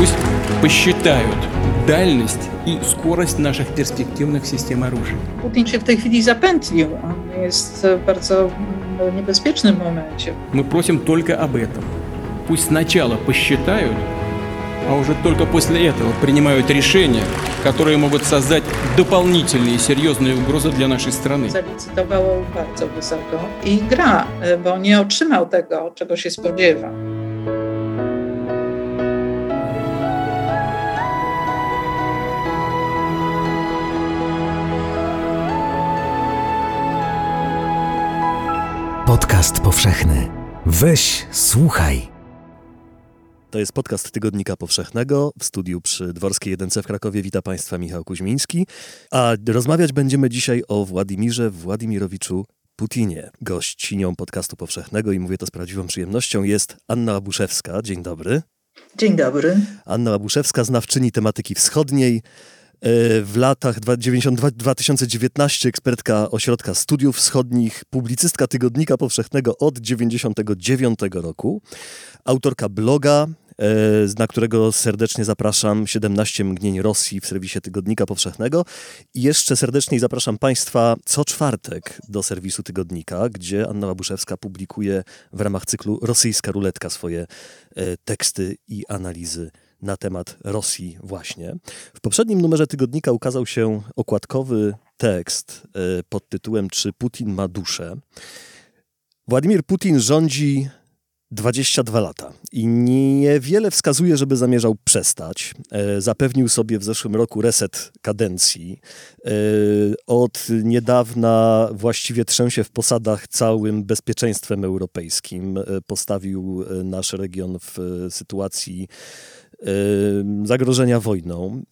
Пусть посчитают дальность и скорость наших перспективных систем оружия. Putin się w tej chwili zapętlił. On jest w bardzo no, niebezpiecznym momencie. Мы просим только об этом. Пусть сначала посчитают, а уже только после этого принимают решения, которые могут создать дополнительные серьезные угрозы для нашей страны. Zalicytowało bardzo wysoko i gra, bo nie otrzymał tego, czego się spodziewa. Podcast powszechny. Weź, słuchaj. To jest podcast Tygodnika Powszechnego. W studiu przy Dworskiej 1C w Krakowie wita Państwa Michał Kuźmiński. A rozmawiać będziemy dzisiaj o Władimirze Władimirowiczu Putinie. Gościnią podcastu powszechnego, i mówię to z prawdziwą przyjemnością, jest Anna Abuszewska. Dzień dobry. Dzień dobry. Anna Abuszewska, znawczyni tematyki wschodniej. W latach 92-2019 ekspertka Ośrodka Studiów Wschodnich, publicystka Tygodnika Powszechnego od 99 roku, autorka bloga, na którego serdecznie zapraszam 17 mgnień Rosji w serwisie Tygodnika Powszechnego. I jeszcze serdeczniej zapraszam Państwa co czwartek do serwisu Tygodnika, gdzie Anna Łabuszewska publikuje w ramach cyklu Rosyjska Ruletka swoje teksty i analizy na temat Rosji właśnie. W poprzednim numerze tygodnika ukazał się okładkowy tekst pod tytułem Czy Putin ma duszę? Władimir Putin rządzi 22 lata i niewiele wskazuje, żeby zamierzał przestać. Zapewnił sobie w zeszłym roku reset kadencji. Od niedawna właściwie trzęsie w posadach całym bezpieczeństwem europejskim. Postawił nasz region w sytuacji zagrożenia wojną,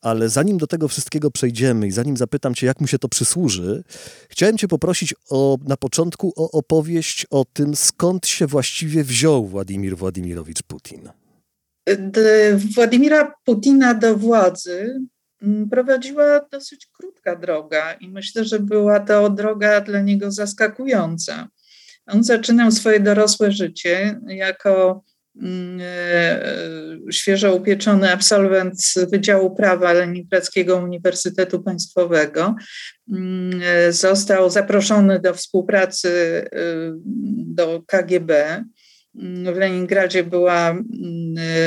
ale zanim do tego wszystkiego przejdziemy i zanim zapytam Cię, jak mu się to przysłuży, chciałem Cię poprosić o, na początku o opowieść o tym, skąd się właściwie wziął Władimir Władimirowicz Putin. Władimira Putina do władzy prowadziła dosyć krótka droga i myślę, że była to droga dla niego zaskakująca. On zaczynał swoje dorosłe życie jako świeżo upieczony absolwent Wydziału Prawa Leningradzkiego Uniwersytetu Państwowego. Został zaproszony do współpracy do KGB. W Leningradzie była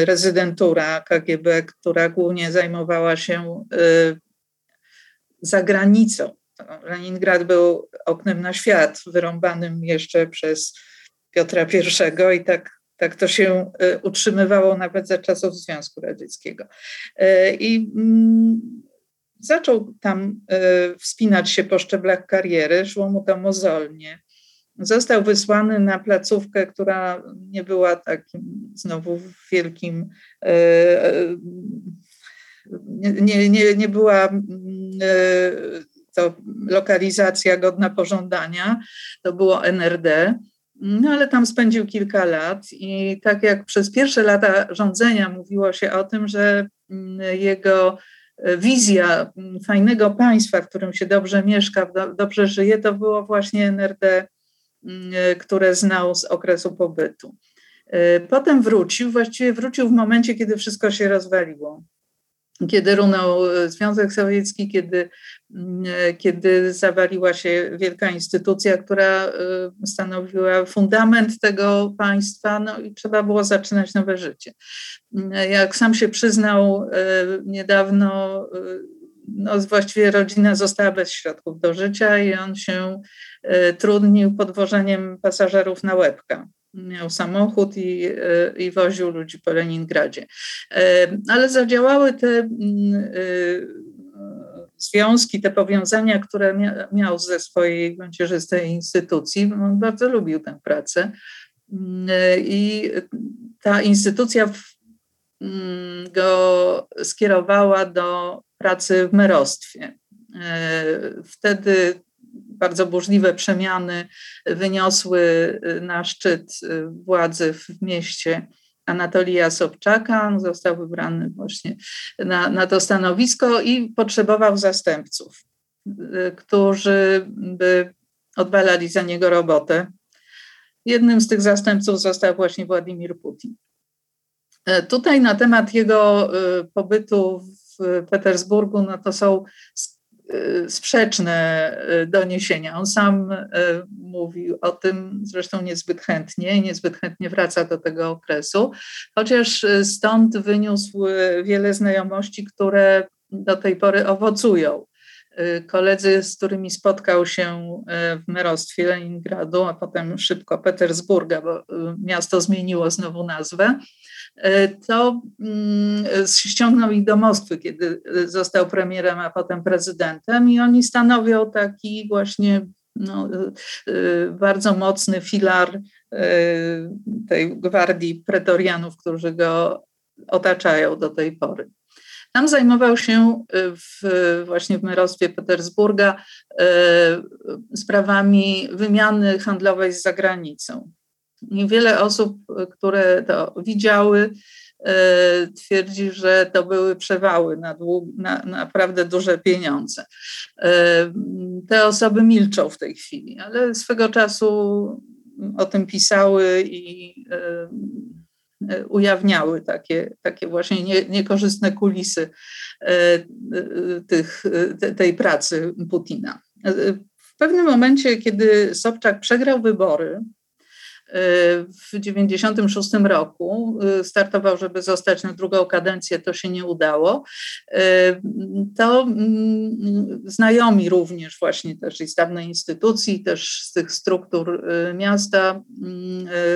rezydentura KGB, która głównie zajmowała się zagranicą. Leningrad był oknem na świat, wyrąbanym jeszcze przez Piotra I i tak tak to się utrzymywało nawet za czasów Związku Radzieckiego. I zaczął tam wspinać się po szczeblach kariery, szło mu to mozolnie. Został wysłany na placówkę, która nie była takim znowu wielkim, nie, nie, nie była to lokalizacja godna pożądania, to było NRD. No ale tam spędził kilka lat i tak jak przez pierwsze lata rządzenia mówiło się o tym, że jego wizja fajnego państwa, w którym się dobrze mieszka, dobrze żyje, to było właśnie NRD, które znał z okresu pobytu. Potem wrócił, właściwie wrócił w momencie, kiedy wszystko się rozwaliło kiedy runął Związek Sowiecki, kiedy, kiedy zawaliła się wielka instytucja, która stanowiła fundament tego państwa, no i trzeba było zaczynać nowe życie. Jak sam się przyznał niedawno, no właściwie rodzina została bez środków do życia i on się trudnił podwożeniem pasażerów na łebka miał samochód i, i woził ludzi po Leningradzie. Ale zadziałały te związki, te powiązania, które miał ze swojej macierzystej instytucji. On bardzo lubił tę pracę. I ta instytucja go skierowała do pracy w merostwie. Wtedy bardzo burzliwe przemiany wyniosły na szczyt władzy w mieście Anatolija Sobczaka. On został wybrany właśnie na, na to stanowisko i potrzebował zastępców, którzy by odwalali za niego robotę. Jednym z tych zastępców został właśnie Władimir Putin. Tutaj na temat jego pobytu w Petersburgu, no to są sprzeczne doniesienia. On sam mówił o tym zresztą niezbyt chętnie i niezbyt chętnie wraca do tego okresu, chociaż stąd wyniósł wiele znajomości, które do tej pory owocują. Koledzy, z którymi spotkał się w merostwie Leningradu, a potem szybko Petersburga, bo miasto zmieniło znowu nazwę, to mm, ściągnął ich do Moskwy, kiedy został premierem, a potem prezydentem, i oni stanowią taki właśnie no, bardzo mocny filar tej gwardii pretorianów, którzy go otaczają do tej pory. Tam zajmował się w, właśnie w merostwie Petersburga sprawami wymiany handlowej z zagranicą. Wiele osób, które to widziały, twierdzi, że to były przewały na, dług, na, naprawdę duże pieniądze. Te osoby milczą w tej chwili, ale swego czasu o tym pisały i ujawniały takie, takie właśnie nie, niekorzystne kulisy tych, tej pracy Putina. W pewnym momencie, kiedy Sobczak przegrał wybory, w 1996 roku. Y, startował, żeby zostać na drugą kadencję, to się nie udało. Y, to mm, znajomi również właśnie też i z dawnej instytucji, też z tych struktur y, miasta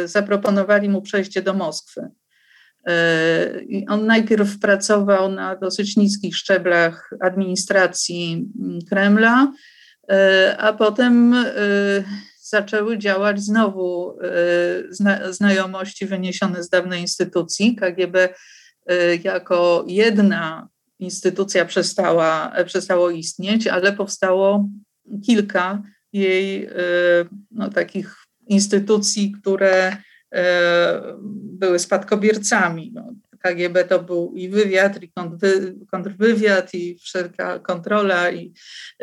zaproponowali mu przejście do Moskwy. On najpierw pracował na dosyć niskich szczeblach administracji mm, Kremla, a potem zaczęły działać znowu y, znajomości wyniesione z dawnej instytucji. KGB y, jako jedna instytucja przestała, przestało istnieć, ale powstało kilka jej y, no, takich instytucji, które były spadkobiercami. No, KGB to był i wywiad, i kontrwywiad, i wszelka kontrola, i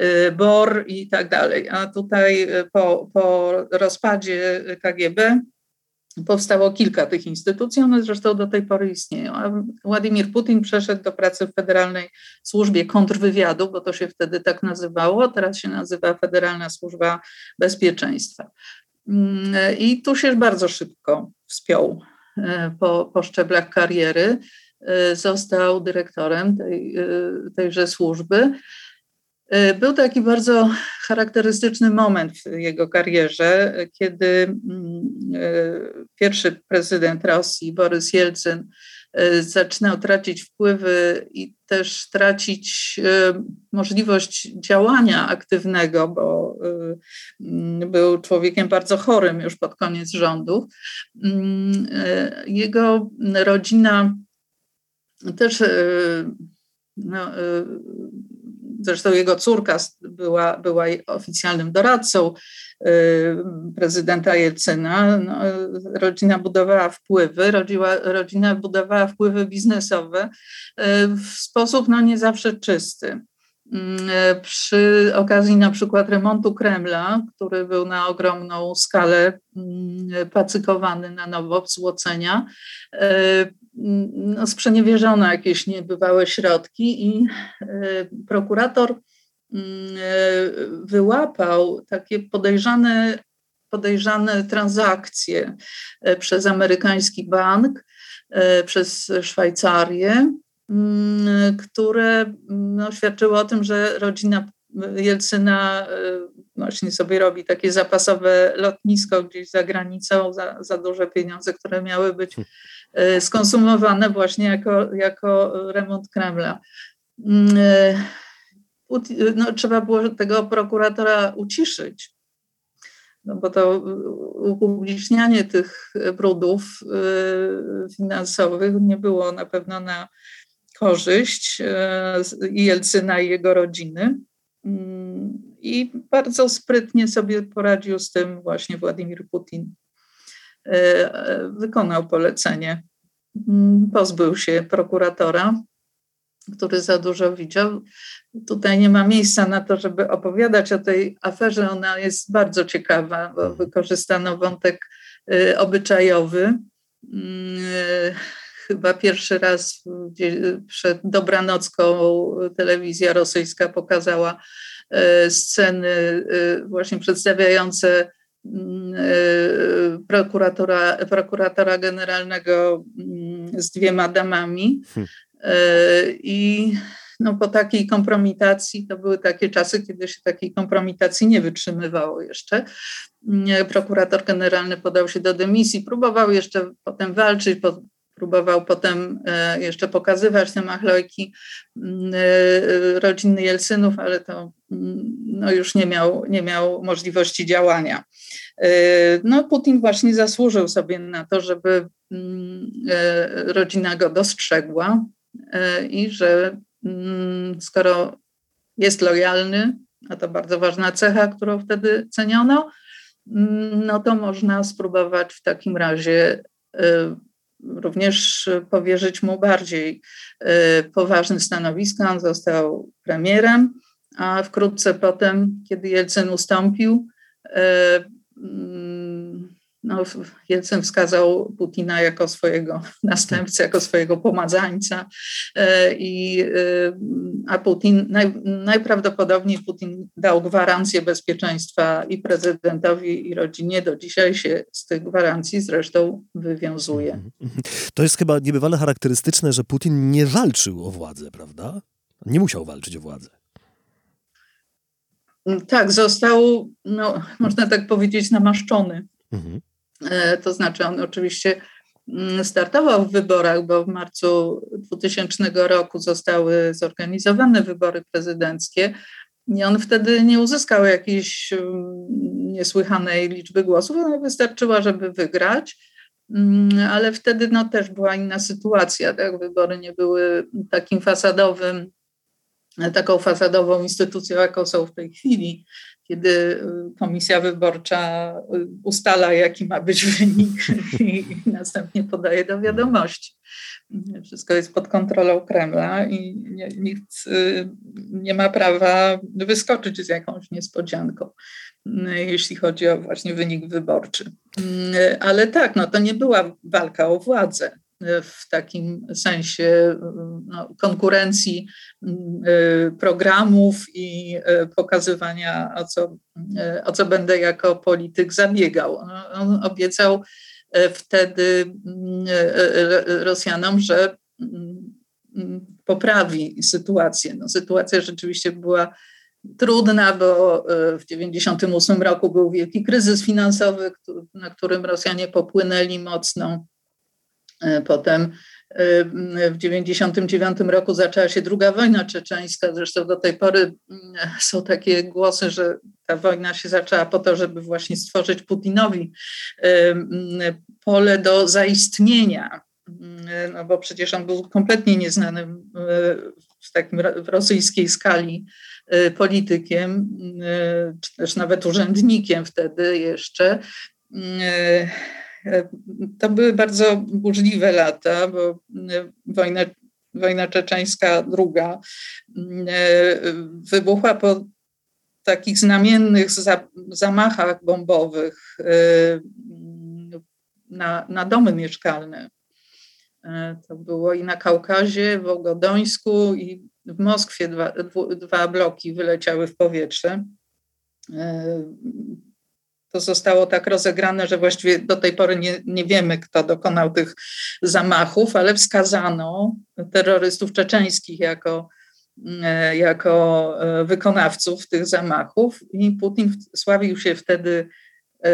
y, BOR i tak dalej. A tutaj y, po, po rozpadzie KGB powstało kilka tych instytucji, one zresztą do tej pory istnieją. A Władimir Putin przeszedł do pracy w Federalnej Służbie Kontrwywiadu, bo to się wtedy tak nazywało, teraz się nazywa Federalna Służba Bezpieczeństwa. Mm, I tu się bardzo szybko wspiął po, po szczeblach kariery. E, został dyrektorem tej, e, tejże służby. Był taki bardzo charakterystyczny moment w jego karierze, kiedy mm, pierwszy prezydent Rosji, Borys Jelcyn, E, zaczynał tracić wpływy i też tracić e, możliwość działania aktywnego, bo e, mm, był człowiekiem bardzo chorym już pod koniec rządów. Mm, jego rodzina też no, Zresztą jego córka była, była oficjalnym doradcą y, prezydenta Jelcyna. No, rodzina budowała wpływy, rodziła, rodzina budowała wpływy biznesowe y, w sposób no, nie zawsze czysty. Y, przy okazji na przykład remontu Kremla, który był na ogromną skalę pacykowany na nowo, wzłocenia, no, sprzeniewierzono jakieś niebywałe środki i prokurator mm, wyłapał takie podejrzane, podejrzane transakcje e, przez amerykański bank, przez Szwajcarię, mm, które no, świadczyły o tym, że rodzina Jelcyna właśnie sobie robi takie zapasowe lotnisko gdzieś za granicą za, za duże pieniądze, które miały być hm. E, skonsumowane właśnie jako, jako remont Kremla. No, trzeba było tego prokuratora uciszyć, no bo to upublicznianie tych brudów e, finansowych nie było na pewno na korzyść i Jelcyna i jego rodziny. Mm, I bardzo sprytnie sobie poradził z tym właśnie Władimir Putin. Wykonał polecenie. Mm, pozbył się prokuratora, który za dużo widział. Tutaj nie ma miejsca na to, żeby opowiadać o tej aferze. Ona jest bardzo ciekawa, bo wykorzystano wątek e, obyczajowy. E, chyba pierwszy raz przed dobranocką telewizja rosyjska pokazała sceny właśnie przedstawiające prokuratora, prokuratora generalnego mm, z dwiema damami. Hmm. I no, po takiej kompromitacji, to były takie czasy, kiedy się takiej kompromitacji nie wytrzymywało jeszcze. Prokurator generalny podał się do dymisji, próbował jeszcze potem walczyć, próbował potem e, jeszcze pokazywać te machlojki mm, e, rodziny Jelcynów, ale to mm, no, już nie miał, nie miał możliwości działania. E, no, Putin właśnie zasłużył sobie na to, żeby mm, rodzina go dostrzegła i że skoro jest lojalny, a to bardzo ważna cecha, którą wtedy ceniono, no to można spróbować w takim razie również powierzyć mu bardziej e, poważne stanowiska. On został premierem, a wkrótce potem, kiedy Jelcyn ustąpił, e, mm, no, Jelcyn wskazał Putina jako swojego następcę, jako swojego pomazańca, e, i, e, a Putin, naj, najprawdopodobniej Putin dał gwarancję bezpieczeństwa i prezydentowi, i rodzinie. Do dzisiaj się z tych gwarancji zresztą wywiązuje. Mhm. To jest chyba niebywale charakterystyczne, że Putin nie walczył o władzę, prawda? Nie musiał walczyć o władzę. Tak, został, no, można tak powiedzieć, namaszczony. Mhm. E, to znaczy on oczywiście mm, startował w wyborach, bo w marcu 2000 roku zostały zorganizowane wybory prezydenckie i on wtedy nie uzyskał jakiejś mm, niesłychanej liczby głosów, ale wystarczyła, żeby wygrać. Mm, ale wtedy no, też była inna sytuacja. Tak? Wybory nie były takim fasadowym, taką fasadową instytucją, jaką są w tej chwili kiedy y, komisja wyborcza y, ustala, jaki ma być wynik i następnie podaje do wiadomości. Wszystko jest pod kontrolą Kremla i nikt y, nie ma prawa wyskoczyć z jakąś niespodzianką, jeśli chodzi o właśnie wynik wyborczy. Ale tak, no to nie była walka o władzę w takim sensie no, konkurencji y, programów i y, pokazywania, o co, y, o co będę jako polityk zabiegał. On obiecał wtedy Rosjanom, że poprawi sytuację. No, sytuacja rzeczywiście była trudna, bo w 1998 roku był wielki kryzys finansowy, na którym Rosjanie popłynęli mocno potem e, w 1999 roku zaczęła się druga wojna czeczeńska. Zresztą do tej pory mm, są takie głosy, że ta wojna się zaczęła po to, żeby właśnie stworzyć Putinowi e, pole do zaistnienia. No bo przecież on był kompletnie nieznanym w takim w rosyjskiej skali politykiem, czy też nawet urzędnikiem wtedy jeszcze to były bardzo burzliwe lata, bo e, wojna, wojna czeczeńska druga e, wybuchła po takich znamiennych zamachach bombowych e, na, na domy mieszkalne. To było i na Kaukazie, w Ogodońsku i w Moskwie dwa, dwa bloki wyleciały w powietrze to zostało tak rozegrane, że właściwie do tej pory nie, nie wiemy, kto dokonał tych zamachów, ale wskazano terrorystów czeczeńskich jako, e, jako e, wykonawców tych zamachów i Putin sławił się wtedy e,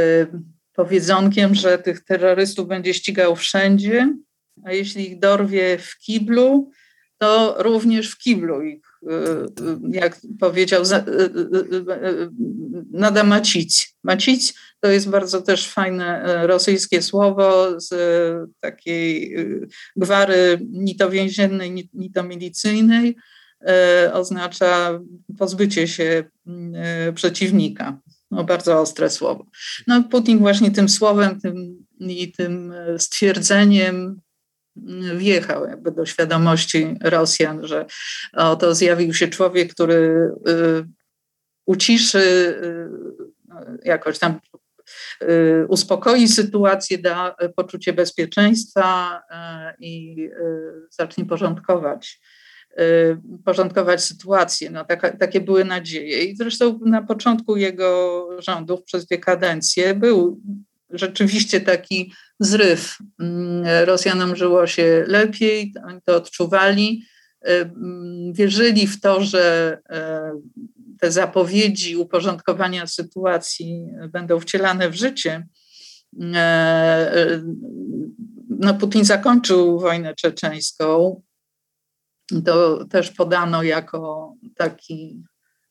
powiedzonkiem, że tych terrorystów będzie ścigał wszędzie, a jeśli ich dorwie w kiblu, to również w kiblu ich jak powiedział, nada macić. Macić to jest bardzo też fajne e, rosyjskie słowo z e, takiej e, gwary ni to więziennej, ni to milicyjnej. Oznacza pozbycie się przeciwnika. No, bardzo ostre słowo. No, Putin właśnie tym słowem tym, i tym stwierdzeniem wjechał jakby do świadomości Rosjan, że oto zjawił się człowiek, który y, uciszy, y, jakoś tam uspokoi sytuację, da poczucie bezpieczeństwa i zacznie porządkować porządkować sytuację. No, takie były nadzieje. I zresztą na początku jego rządów, przez dwie kadencje, był rzeczywiście taki zryw. Mm, Rosjanom żyło się lepiej, oni to odczuwali. Mm, wierzyli w to, że te zapowiedzi uporządkowania sytuacji będą wcielane w życie. No, Putin zakończył wojnę czeczeńską. To też podano jako taki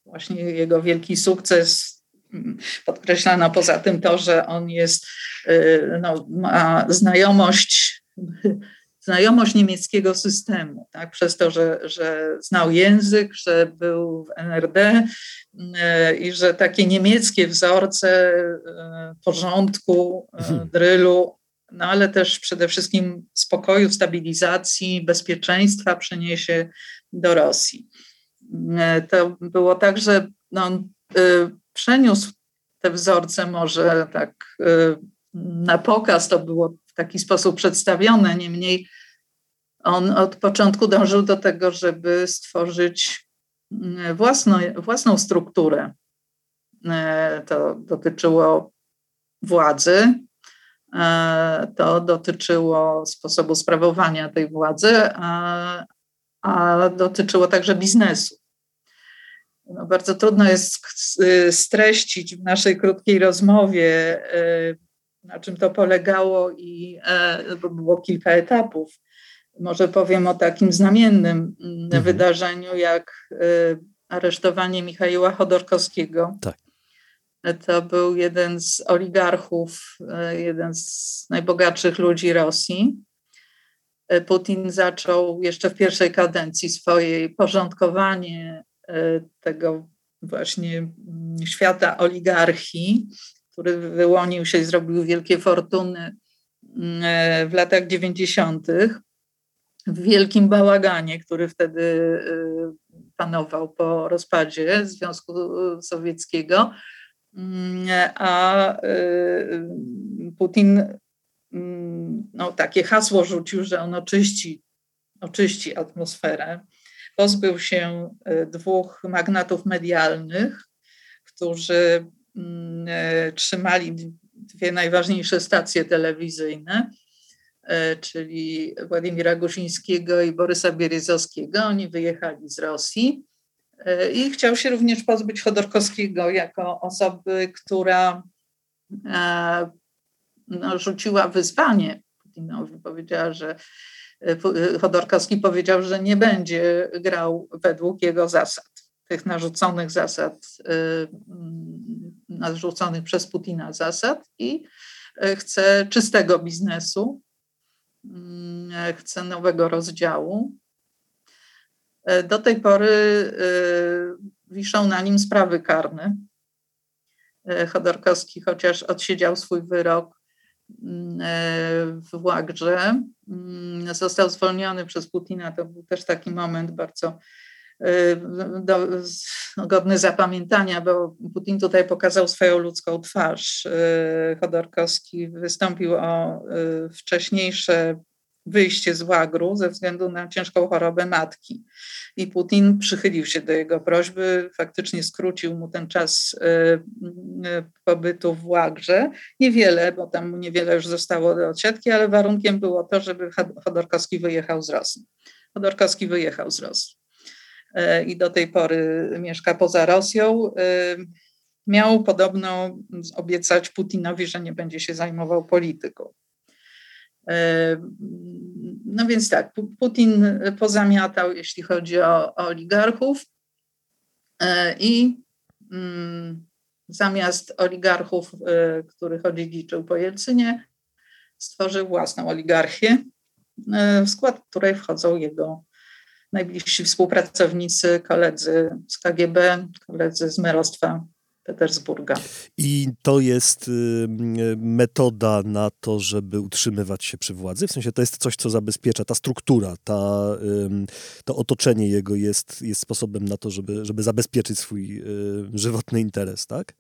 właśnie jego wielki sukces. Podkreślano poza tym to, że on jest, no, ma znajomość znajomość niemieckiego systemu, tak? przez to, że, że znał język, że był w NRD e, i że takie niemieckie wzorce e, porządku, mhm. drylu, no ale też przede wszystkim spokoju, stabilizacji, bezpieczeństwa przeniesie do Rosji. To było tak, że no, przeniósł te wzorce może tak na pokaz, to było taki sposób przedstawione. Niemniej on od początku dążył do tego, żeby stworzyć mm, własną, własną strukturę. E, to dotyczyło władzy, to dotyczyło sposobu sprawowania tej władzy, a, a dotyczyło także biznesu. No, bardzo trudno jest streścić w naszej krótkiej rozmowie e, na czym to polegało i e, bo było kilka etapów. Może powiem o takim znamiennym mm, mhm. wydarzeniu, jak e, aresztowanie Michała Chodorkowskiego. Tak. To był jeden z oligarchów, jeden z najbogatszych ludzi Rosji. Putin zaczął jeszcze w pierwszej kadencji swojej porządkowanie tego właśnie mm, świata oligarchii który wyłonił się i zrobił wielkie fortuny mm, e, w latach 90. w wielkim bałaganie, który wtedy e, panował po rozpadzie Związku Sowieckiego. Mm, a e, Putin no, takie hasło rzucił, że on oczyści, oczyści atmosferę. Pozbył się dwóch magnatów medialnych, którzy Mm, e, trzymali dwie najważniejsze stacje telewizyjne, e, czyli Władimira Guzińskiego i Borysa Bieryzowskiego. Oni wyjechali z Rosji e, i chciał się również pozbyć Chodorkowskiego jako osoby, która no, rzuciła wyzwanie Putinowi. Powiedziała, że Chodorkowski powiedział, że nie będzie grał według jego zasad, tych narzuconych zasad narzuconych przez Putina zasad i chce czystego biznesu, mm, chce nowego rozdziału. Do tej pory wiszą na nim sprawy karne. Chodorkowski, chociaż odsiedział swój wyrok mm, w Łagrze, mm, został zwolniony przez Putina. To był też taki moment bardzo do, godny zapamiętania, bo Putin tutaj pokazał swoją ludzką twarz. Y, Chodorkowski wystąpił o wcześniejsze wyjście z łagru ze względu na ciężką chorobę matki. I Putin przychylił się do jego prośby, faktycznie skrócił mu ten czas y, pobytu w łagrze. Niewiele, bo tam mu niewiele już zostało do odsiadki, ale warunkiem było to, żeby Chodorkowski wyjechał z Rosji. Chodorkowski wyjechał z Rosji. E, i do tej pory mieszka poza Rosją. Miał podobno obiecać Putinowi, że nie będzie się zajmował polityką. E, no więc tak, Putin pozamiatał, jeśli chodzi o, o oligarchów. I mm, zamiast oligarchów, których odziedziczył po Jelcynie, stworzył własną oligarchię, w skład której wchodzą jego najbliżsi współpracownicy, koledzy z KGB, koledzy z merostwa Petersburga. I to jest y, metoda na to, żeby utrzymywać się przy władzy? W sensie to jest coś, co zabezpiecza, ta struktura, ta, to otoczenie jego jest, jest sposobem na to, żeby, żeby zabezpieczyć swój y, żywotny interes, tak?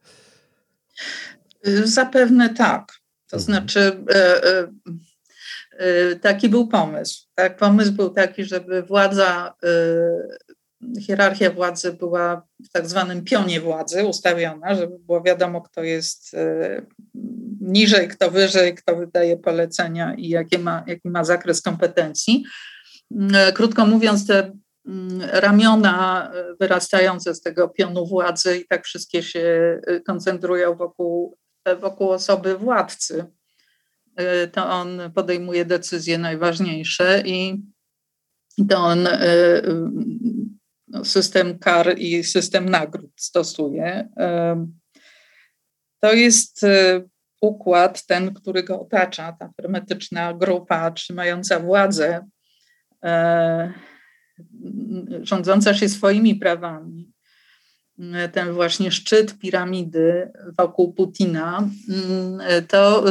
Zapewne tak. To mhm. znaczy, taki był pomysł. Tak? Pomysł był taki, żeby władza hierarchia władzy była w tak zwanym pionie władzy ustawiona, żeby było wiadomo, kto jest e, niżej, kto wyżej, kto wydaje polecenia i jaki ma, jaki ma zakres kompetencji. E, krótko mówiąc, te mm, ramiona e, wyrastające z tego pionu władzy i tak wszystkie się koncentrują wokół, wokół osoby władcy. To on podejmuje decyzje najważniejsze i to on system kar i system nagród stosuje. To jest e, układ ten, który go otacza, ta hermetyczna grupa trzymająca władzę, e, rządząca się swoimi prawami. Ten właśnie szczyt piramidy wokół Putina, to,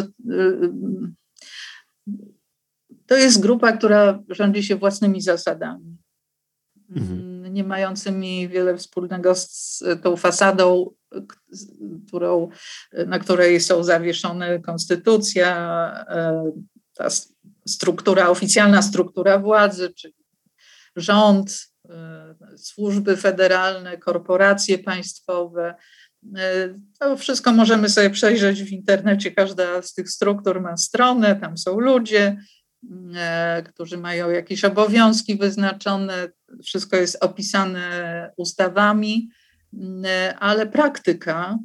to jest grupa, która rządzi się własnymi zasadami. Mhm nie mającymi wiele wspólnego z tą fasadą, którą, na której są zawieszone konstytucja, e, ta struktura, oficjalna struktura władzy, czyli rząd, e, służby federalne, korporacje państwowe. E, to wszystko możemy sobie przejrzeć w internecie. Każda z tych struktur ma stronę, tam są ludzie, którzy mają jakieś obowiązki wyznaczone, wszystko jest opisane ustawami, e, ale praktyka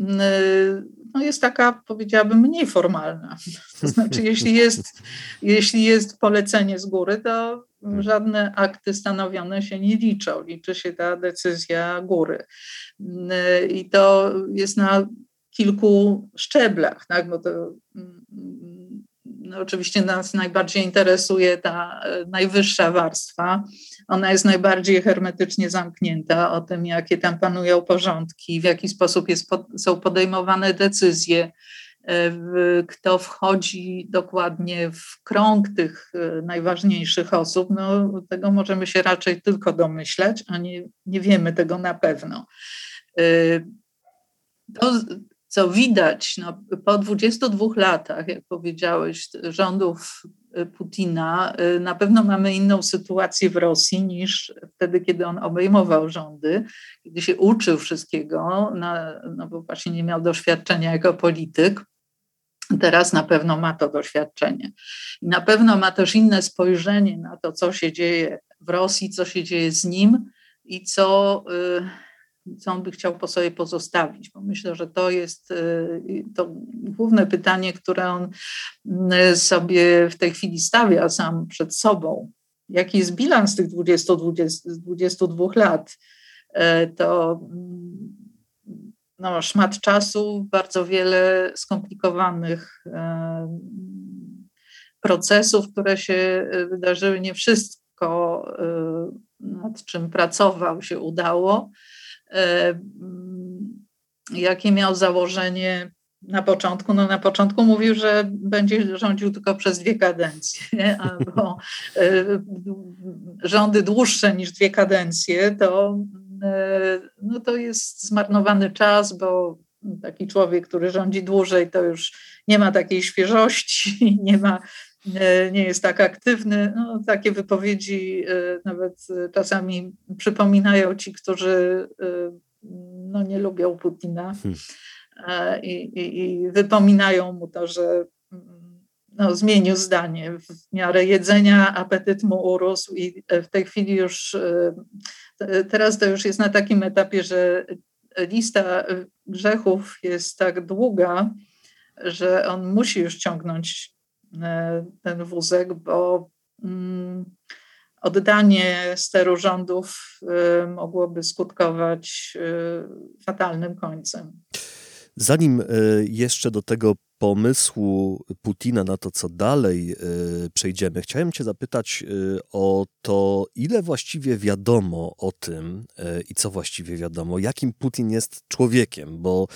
e, no jest taka, powiedziałabym, mniej formalna. To znaczy, jeśli jest, jeśli jest polecenie z góry, to żadne akty stanowione się nie liczą. Liczy się ta decyzja góry. I to jest na kilku szczeblach, tak? bo to oczywiście nas najbardziej interesuje ta e, najwyższa warstwa. Ona jest najbardziej hermetycznie zamknięta o tym, jakie tam panują porządki, w jaki sposób jest, są podejmowane decyzje, e, kto wchodzi dokładnie w krąg tych e, najważniejszych osób. No, tego możemy się raczej tylko domyślać, a nie, nie wiemy tego na pewno. To, co widać no, po 22 latach, jak powiedziałeś, rządów y, Putina, y, na pewno mamy inną sytuację w Rosji niż wtedy, kiedy on obejmował rządy, kiedy się uczył wszystkiego, no bo właśnie nie miał doświadczenia jako polityk. Teraz na pewno ma to doświadczenie. I na pewno ma też inne spojrzenie na to, co się dzieje w Rosji, co się dzieje z nim i co. Yy, co on by chciał po sobie pozostawić, bo myślę, że to jest y, to główne pytanie, które on y, sobie w tej chwili stawia sam przed sobą. Jaki jest bilans tych 20, 20, 22 lat? E, to mm, no, szmat czasu, bardzo wiele skomplikowanych procesów, które się wydarzyły. Nie wszystko, nad czym pracował, się udało. E, jakie miał założenie na początku? No na początku mówił, że będzie rządził tylko przez dwie kadencje, albo e, rządy dłuższe niż dwie kadencje, to, e, no to jest zmarnowany czas, bo taki człowiek, który rządzi dłużej, to już nie ma takiej świeżości, nie ma nie jest tak aktywny. No, takie wypowiedzi y, nawet y, czasami przypominają ci, którzy no, nie lubią Putina hmm. i, i, i wypominają mu to, że no, zmienił zdanie. W miarę jedzenia apetyt mu urósł i w tej chwili już, teraz to już jest na takim etapie, że lista grzechów jest tak długa, że on musi już ciągnąć E, ten wózek, bo mm, oddanie steru rządów e, mogłoby skutkować e, fatalnym końcem. Zanim jeszcze do tego pomysłu Putina na to, co dalej przejdziemy, chciałem Cię zapytać o to, ile właściwie wiadomo o tym i co właściwie wiadomo, jakim Putin jest człowiekiem, bo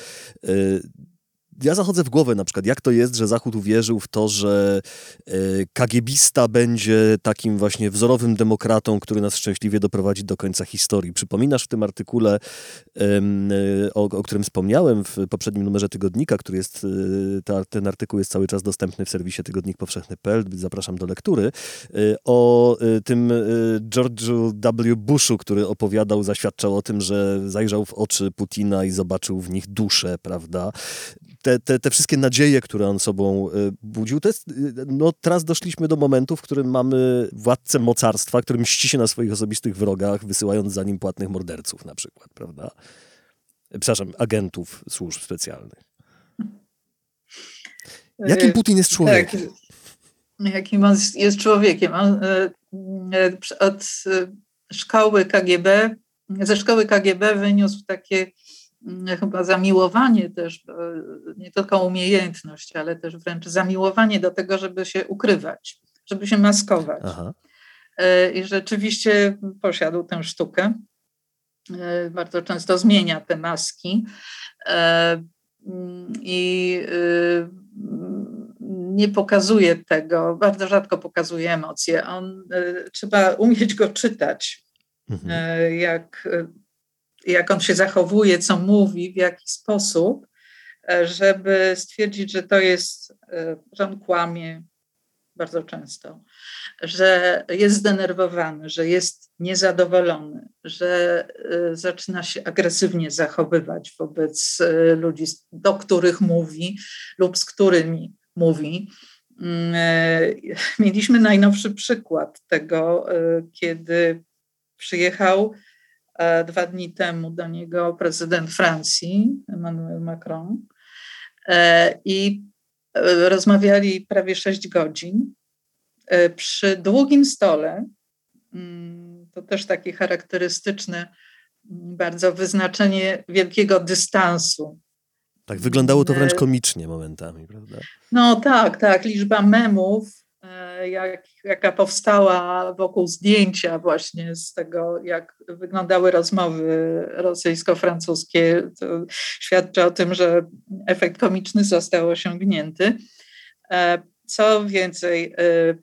ja zachodzę w głowę na przykład, jak to jest, że Zachód uwierzył w to, że e, kagiebista będzie takim właśnie wzorowym demokratą, który nas szczęśliwie doprowadzi do końca historii. Przypominasz w tym artykule, e, o, o, którym wspomniałem w poprzednim numerze tygodnika, który jest, e, ten artykuł jest cały czas dostępny w serwisie tygodnik powszechny.pl, zapraszam do lektury, o tym George'u W. Bushu, który opowiadał, zaświadczał o tym, że zajrzał w oczy Putina i zobaczył w nich duszę, prawda? Te, te, te wszystkie nadzieje, które on sobą e, budził, to jest, e, no teraz doszliśmy do momentu, w którym mamy władcę mocarstwa, który mści się na swoich osobistych wrogach, wysyłając za nim płatnych morderców na przykład, prawda? Przepraszam, agentów służb specjalnych. Jakim Putin jest człowiekiem? Tak, jakim on jest człowiekiem? On, od szkoły KGB, ze szkoły KGB wyniósł takie chyba zamiłowanie też, e, nie tylko umiejętność, ale też wręcz zamiłowanie do tego, żeby się ukrywać, żeby się maskować. Aha. E, I rzeczywiście posiadł tę sztukę. E, bardzo często zmienia te maski mm, i nie pokazuje tego, bardzo rzadko pokazuje emocje. On, trzeba umieć go czytać, mhm. jak jak on się zachowuje, co mówi, w jaki sposób, e, żeby stwierdzić, że to jest, e, że on kłamie bardzo często, że jest zdenerwowany, że jest niezadowolony, że e, zaczyna się agresywnie zachowywać wobec ludzi, do których mówi lub z którymi mówi. Mm, mieliśmy najnowszy przykład tego, kiedy przyjechał dwa dni temu do niego prezydent Francji, Emmanuel Macron, e, i e, rozmawiali prawie sześć godzin przy długim stole. Mm, to też takie charakterystyczne mm, bardzo wyznaczenie wielkiego dystansu. Tak, wyglądało to wręcz komicznie momentami, prawda? No tak, tak. Liczba memów jak, jaka powstała wokół zdjęcia właśnie z tego, jak wyglądały rozmowy rosyjsko-francuskie, to świadczy o tym, że efekt komiczny został osiągnięty. E, co więcej, e,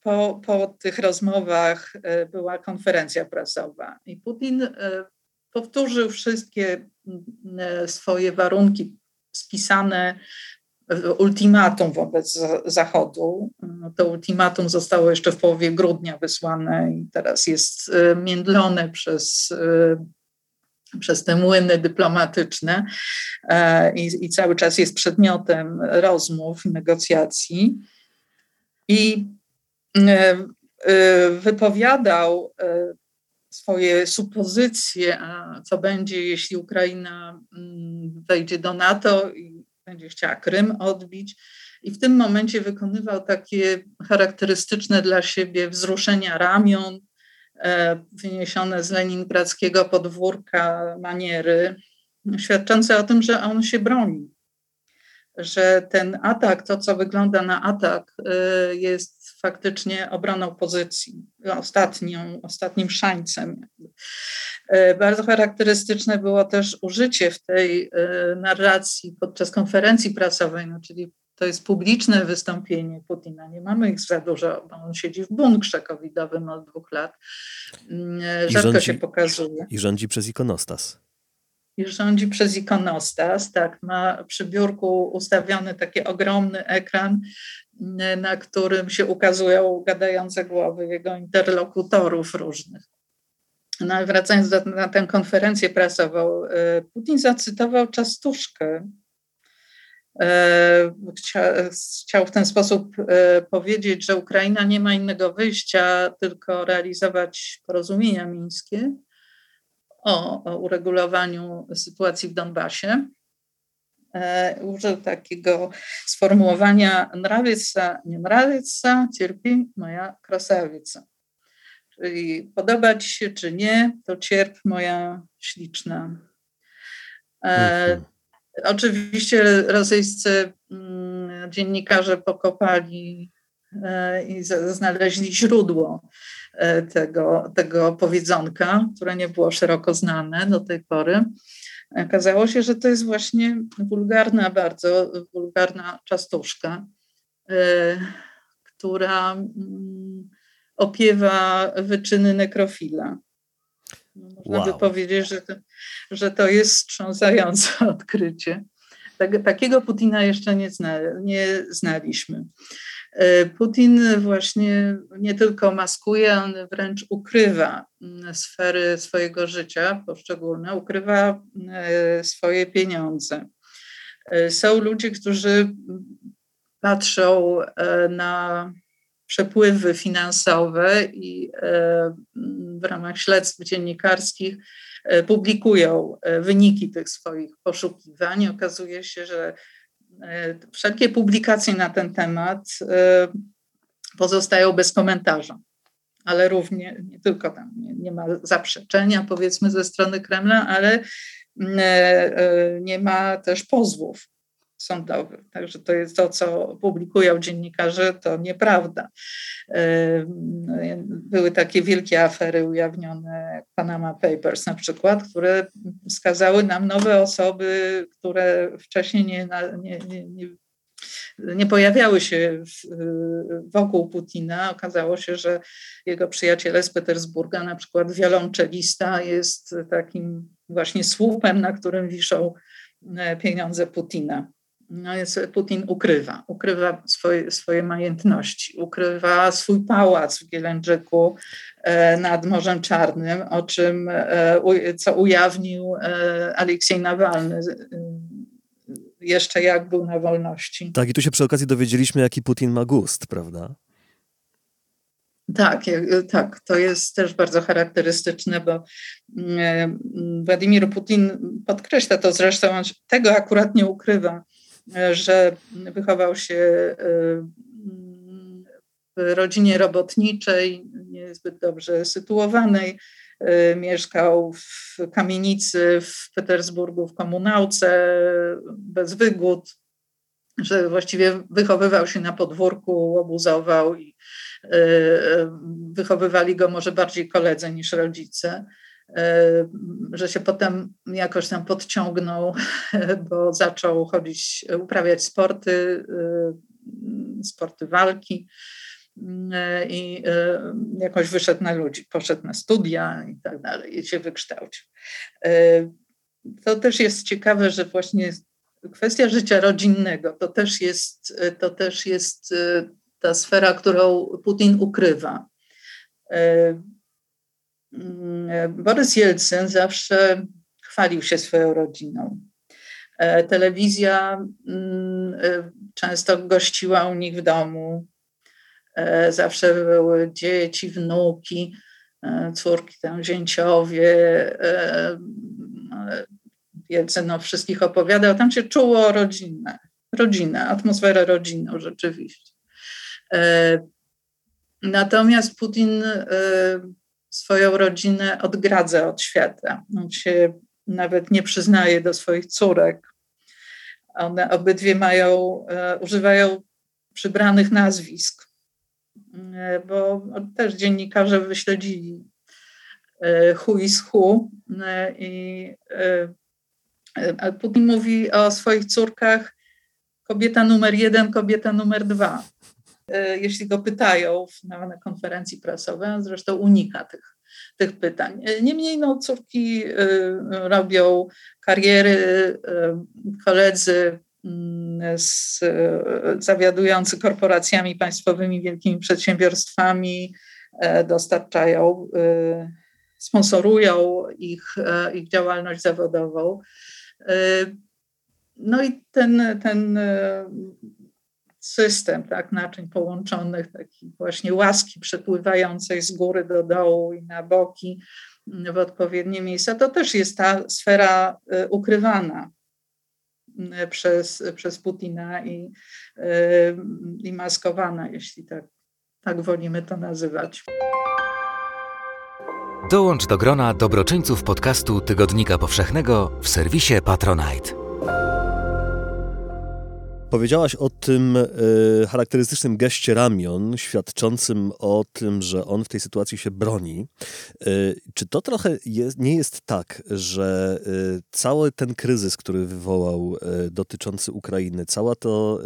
po, po tych rozmowach e, była konferencja prasowa i Putin powtórzył wszystkie swoje warunki spisane ultimatum wobec Zachodu. To ultimatum zostało jeszcze w połowie grudnia wysłane i teraz jest e, międlone przez, e, przez te młyny dyplomatyczne e, i, i cały czas jest przedmiotem rozmów negocjacji. I wypowiadał swoje supozycje, co będzie, jeśli Ukraina mm, wejdzie do NATO i będzie chciała Krym odbić. I w tym momencie wykonywał takie charakterystyczne dla siebie wzruszenia ramion, e, wyniesione z leningradzkiego podwórka maniery, świadczące o tym, że on się broni. Że ten atak, to co wygląda na atak, e, jest faktycznie obroną pozycji, ostatnią, ostatnim szańcem. E, bardzo charakterystyczne było też użycie w tej e, narracji podczas konferencji prasowej, no, czyli to jest publiczne wystąpienie Putina. Nie mamy ich za dużo, bo on siedzi w bunkrze covidowym od dwóch lat. Mm, e, rzadko rządzi, się pokazuje. I rządzi przez ikonostas. I rządzi przez ikonostas, tak. Ma przy biurku ustawiony taki ogromny ekran, na którym się ukazują gadające głowy jego interlokutorów różnych. No, wracając do, na tę konferencję prasową, e, Putin zacytował Czastuszkę. E, Chcia, chciał w ten sposób e, powiedzieć, że Ukraina nie ma innego wyjścia, tylko realizować porozumienia mińskie o, o uregulowaniu sytuacji w Donbasie. Użył takiego sformułowania nrawica, nie nrawica, cierpi moja krasawica. Czyli podoba ci się czy nie, to cierp moja śliczna. E, mhm. Oczywiście rosyjscy mm, dziennikarze pokopali e, i znaleźli źródło e, tego, tego powiedzonka, które nie było szeroko znane do tej pory. Okazało się, że to jest właśnie wulgarna, bardzo wulgarna czastuszka, która mm, opiewa wyczyny nekrofila. No, można wow. by powiedzieć, że to, że to jest wstrząsające odkrycie. Tak, takiego Putina jeszcze nie, zna, nie znaliśmy. E, Putin właśnie nie tylko maskuje, on wręcz ukrywa mm, sfery swojego życia poszczególne, ukrywa e, swoje pieniądze. E, są ludzie, którzy patrzą na przepływy finansowe i w ramach śledztw dziennikarskich publikują wyniki tych swoich poszukiwań. Okazuje się, że E, wszelkie publikacje na ten temat e, pozostają bez komentarza, ale równie, nie tylko tam, nie, nie ma zaprzeczenia powiedzmy ze strony Kremla, ale e, nie ma też pozwów sądowych. Także to jest to, co publikują dziennikarze, to nieprawda. Były takie wielkie afery ujawnione, Panama Papers na przykład, które wskazały nam nowe osoby, które wcześniej nie, nie, nie, nie pojawiały się w, wokół Putina. Okazało się, że jego przyjaciele z Petersburga, na przykład wiolonczelista, jest takim właśnie słupem, na którym wiszą e, pieniądze Putina no jest, Putin ukrywa, ukrywa swoje, swoje majątności, ukrywa swój pałac w Gielędżyku e, nad Morzem Czarnym, o czym, e, co ujawnił e, Aleksiej Nawalny jeszcze jak był na wolności. Tak, i tu się przy okazji dowiedzieliśmy, jaki Putin ma gust, prawda? Tak, tak, to jest też bardzo charakterystyczne, bo Władimir Putin podkreśla to zresztą, tego akurat nie ukrywa, że wychował się y, w rodzinie robotniczej, niezbyt dobrze sytuowanej. Y, mieszkał w kamienicy w Petersburgu w komunałce bez wygód, że właściwie wychowywał się na podwórku, obuzował i y, wychowywali go może bardziej koledzy niż rodzice. E, że się potem jakoś tam podciągnął, bo zaczął chodzić, uprawiać sporty, e, sporty walki e, i jakoś wyszedł na ludzi, poszedł na studia i tak dalej i się wykształcił. To też jest ciekawe, że właśnie kwestia życia rodzinnego to też jest, to też jest ta sfera, którą Putin ukrywa Borys Jelcyn zawsze chwalił się swoją rodziną. E, telewizja mm, e, często gościła u nich w domu. E, zawsze były dzieci, wnuki, córki, tam zięciowie. Jelcyn o wszystkich opowiadał. Tam się czuło rodzinę, rodzinę, atmosferę rodzinną rzeczywiście. Natomiast Putin swoją rodzinę odgradza od świata. On się nawet nie przyznaje do swoich córek. One obydwie mają, e, używają przybranych nazwisk, e, bo też dziennikarze wyśledzili e, who is who i Putin mówi o swoich córkach kobieta numer jeden, kobieta numer dwa. E, jeśli go pytają na, konferencji prasowej, on zresztą unika tych, tych pytań. E, niemniej no, córki e, robią kariery, koledzy mm, z, zawiadujący korporacjami państwowymi, wielkimi przedsiębiorstwami dostarczają, sponsorują ich, ich działalność zawodową. No i ten, ten system tak, naczyń połączonych, takiej właśnie łaski przepływającej z góry do dołu i na boki w odpowiednie miejsca, to też jest ta sfera y, ukrywana y, przez, przez Putina i, y, i maskowana, jeśli tak, tak wolimy to nazywać. Dołącz do grona dobroczyńców podcastu Tygodnika Powszechnego w serwisie Patronite. Powiedziałaś o tym e, charakterystycznym geście ramion, świadczącym o tym, że on w tej sytuacji się broni. E, czy to trochę jest, nie jest tak, że e, cały ten kryzys, który wywołał dotyczący Ukrainy, cała to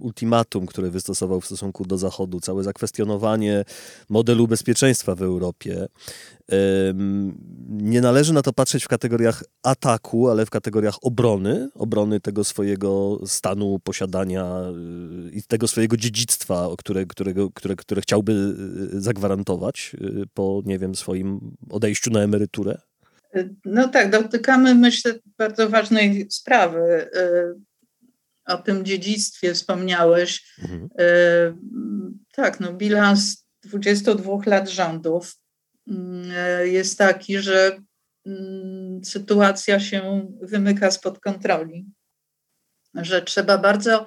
ultimatum, które wystosował w stosunku do Zachodu, całe zakwestionowanie modelu bezpieczeństwa w Europie, nie należy na to patrzeć w kategoriach ataku, ale w kategoriach obrony, obrony tego swojego stanu posiadania y, i tego swojego dziedzictwa, które, którego, które, które chciałby y, zagwarantować y, po, nie wiem, swoim odejściu na emeryturę? No tak, dotykamy, myślę, bardzo ważnej sprawy. O tym dziedzictwie wspomniałeś. Mhm. Tak, no bilans 22 lat rządów jest taki, że mm, sytuacja się wymyka spod kontroli, że trzeba bardzo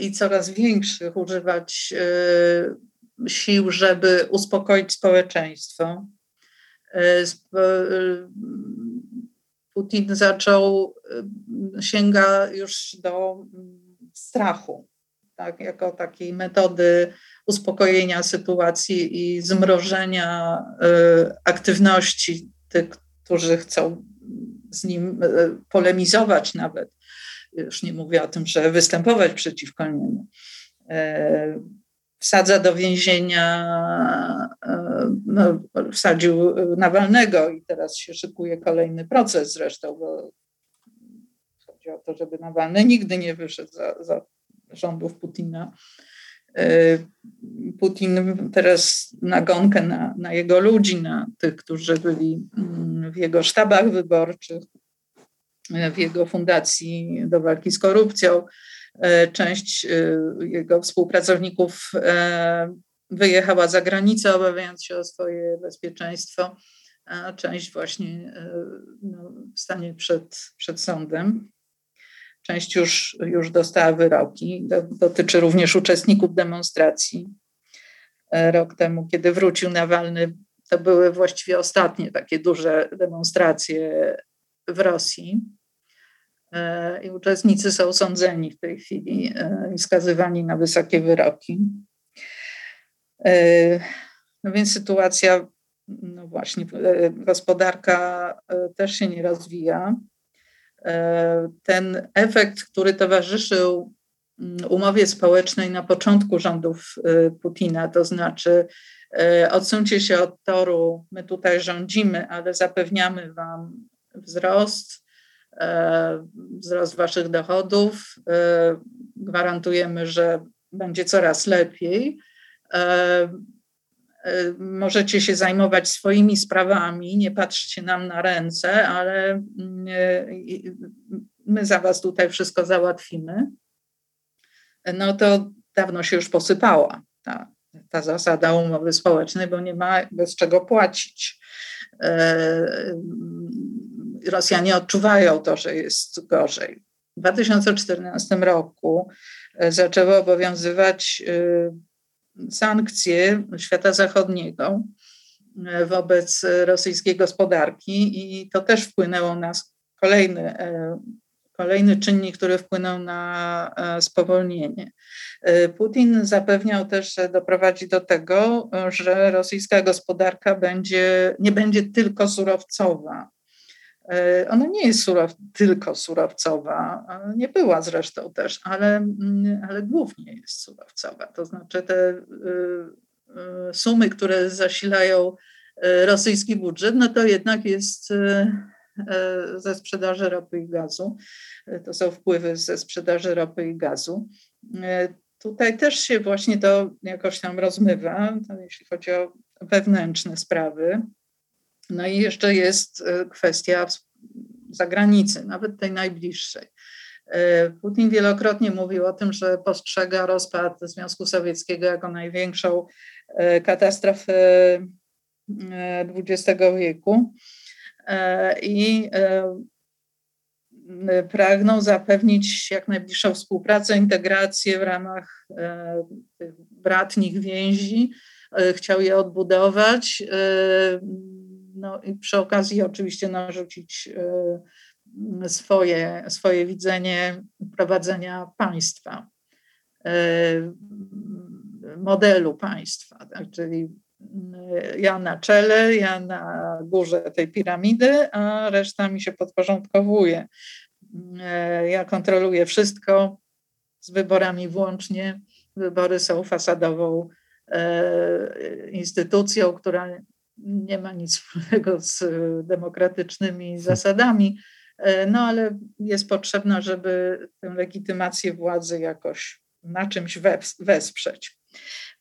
i coraz większych używać e, sił, żeby uspokoić społeczeństwo. E, Putin zaczął, sięga już do strachu, tak, jako takiej metody uspokojenia sytuacji i zmrożenia y, aktywności tych, którzy chcą z nim y, polemizować nawet. Już nie mówię o tym, że występować przeciwko niemu. Y, wsadza do więzienia, no, wsadził Nawalnego i teraz się szykuje kolejny proces zresztą, bo chodzi o to, żeby Nawalny nigdy nie wyszedł za, za rządów Putina. E, Putin teraz nagonkę na, na jego ludzi, na tych, którzy byli mm, w jego sztabach wyborczych, w jego fundacji do walki z korupcją. E, część jego współpracowników wyjechała za granicę, obawiając się o swoje bezpieczeństwo, a część właśnie no, stanie przed, przed sądem. Część już, już dostała wyroki. Dotyczy również uczestników demonstracji. E, rok temu, kiedy wrócił Nawalny, to były właściwie ostatnie takie duże demonstracje w Rosji. E, I uczestnicy są sądzeni w tej chwili e, i skazywani na wysokie wyroki. No więc sytuacja, no właśnie, gospodarka też się nie rozwija. E, ten efekt, który towarzyszył mm, umowie społecznej na początku rządów e, Putina, to znaczy e, odsuńcie się od toru, my tutaj rządzimy, ale zapewniamy wam wzrost, wzrost waszych dochodów, gwarantujemy, że będzie coraz lepiej. Y, możecie się zajmować swoimi sprawami, nie patrzcie nam na ręce, ale y, my za was tutaj wszystko załatwimy. No to dawno się już posypała ta, ta zasada umowy społecznej, bo nie ma bez czego płacić. Y, Rosjanie odczuwają to, że jest gorzej. W 2014 roku zaczęły obowiązywać sankcje świata zachodniego e, wobec rosyjskiej gospodarki i to też wpłynęło na kolejny, e, kolejny czynnik, który wpłynął na e, spowolnienie. Putin zapewniał też, że doprowadzi do tego, że rosyjska gospodarka będzie, nie będzie tylko surowcowa, ona nie jest surow, tylko surowcowa, nie była zresztą też, ale, mm, ale głównie jest surowcowa. To znaczy te y, y, sumy, które zasilają y, rosyjski budżet, no to jednak jest ze sprzedaży ropy i gazu. To są wpływy ze sprzedaży ropy i gazu. Tutaj też się właśnie to jakoś tam rozmywa, jeśli chodzi o wewnętrzne sprawy. No i jeszcze jest e, kwestia zagranicy, nawet tej najbliższej. E, Putin wielokrotnie mówił o tym, że postrzega rozpad Związku Sowieckiego jako największą e, katastrofę XX wieku i pragnął zapewnić jak najbliższą współpracę, integrację w ramach bratnich więzi. Chciał je odbudować no i przy okazji oczywiście narzucić swoje, swoje widzenie prowadzenia państwa, modelu państwa, tak? czyli ja na czele, ja na górze tej piramidy, a reszta mi się podporządkowuje. Ja kontroluję wszystko z wyborami włącznie. Wybory są fasadową instytucją, która nie ma nic wspólnego z demokratycznymi zasadami, e, no ale jest potrzebna, żeby tę legitymację władzy jakoś na czymś wesprzeć.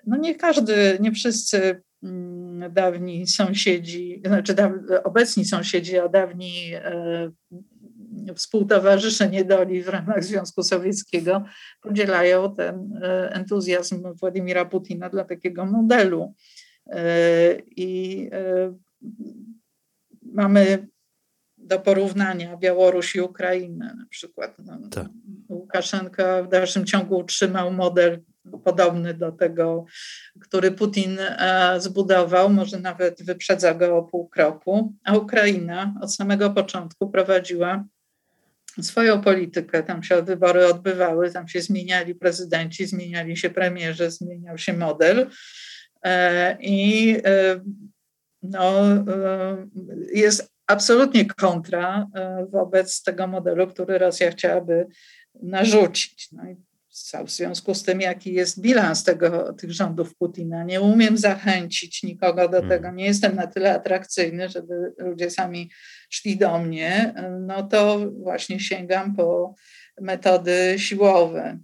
No nie każdy, nie wszyscy mm, dawni sąsiedzi, znaczy obecni sąsiedzi, a dawni e, współtowarzysze niedoli w ramach Związku Sowieckiego podzielają ten e, entuzjazm Władimira Putina dla takiego modelu. E, I mamy do porównania Białoruś i Ukrainę na przykład. No, tak. Łukaszenka w dalszym ciągu utrzymał model podobny do tego, który Putin e, zbudował, może nawet wyprzedza go o pół kroku, a Ukraina od samego początku prowadziła swoją politykę. Tam się wybory odbywały, tam się zmieniali prezydenci, zmieniali się premierzy, zmieniał się model. E, I e, no, jest absolutnie kontra wobec tego modelu, który Rosja chciałaby narzucić. No w związku z tym, jaki jest bilans tego, tych rządów Putina. Nie umiem zachęcić nikogo do hmm. tego, nie jestem na tyle atrakcyjny, żeby ludzie sami szli do mnie, no to właśnie sięgam po metody siłowe.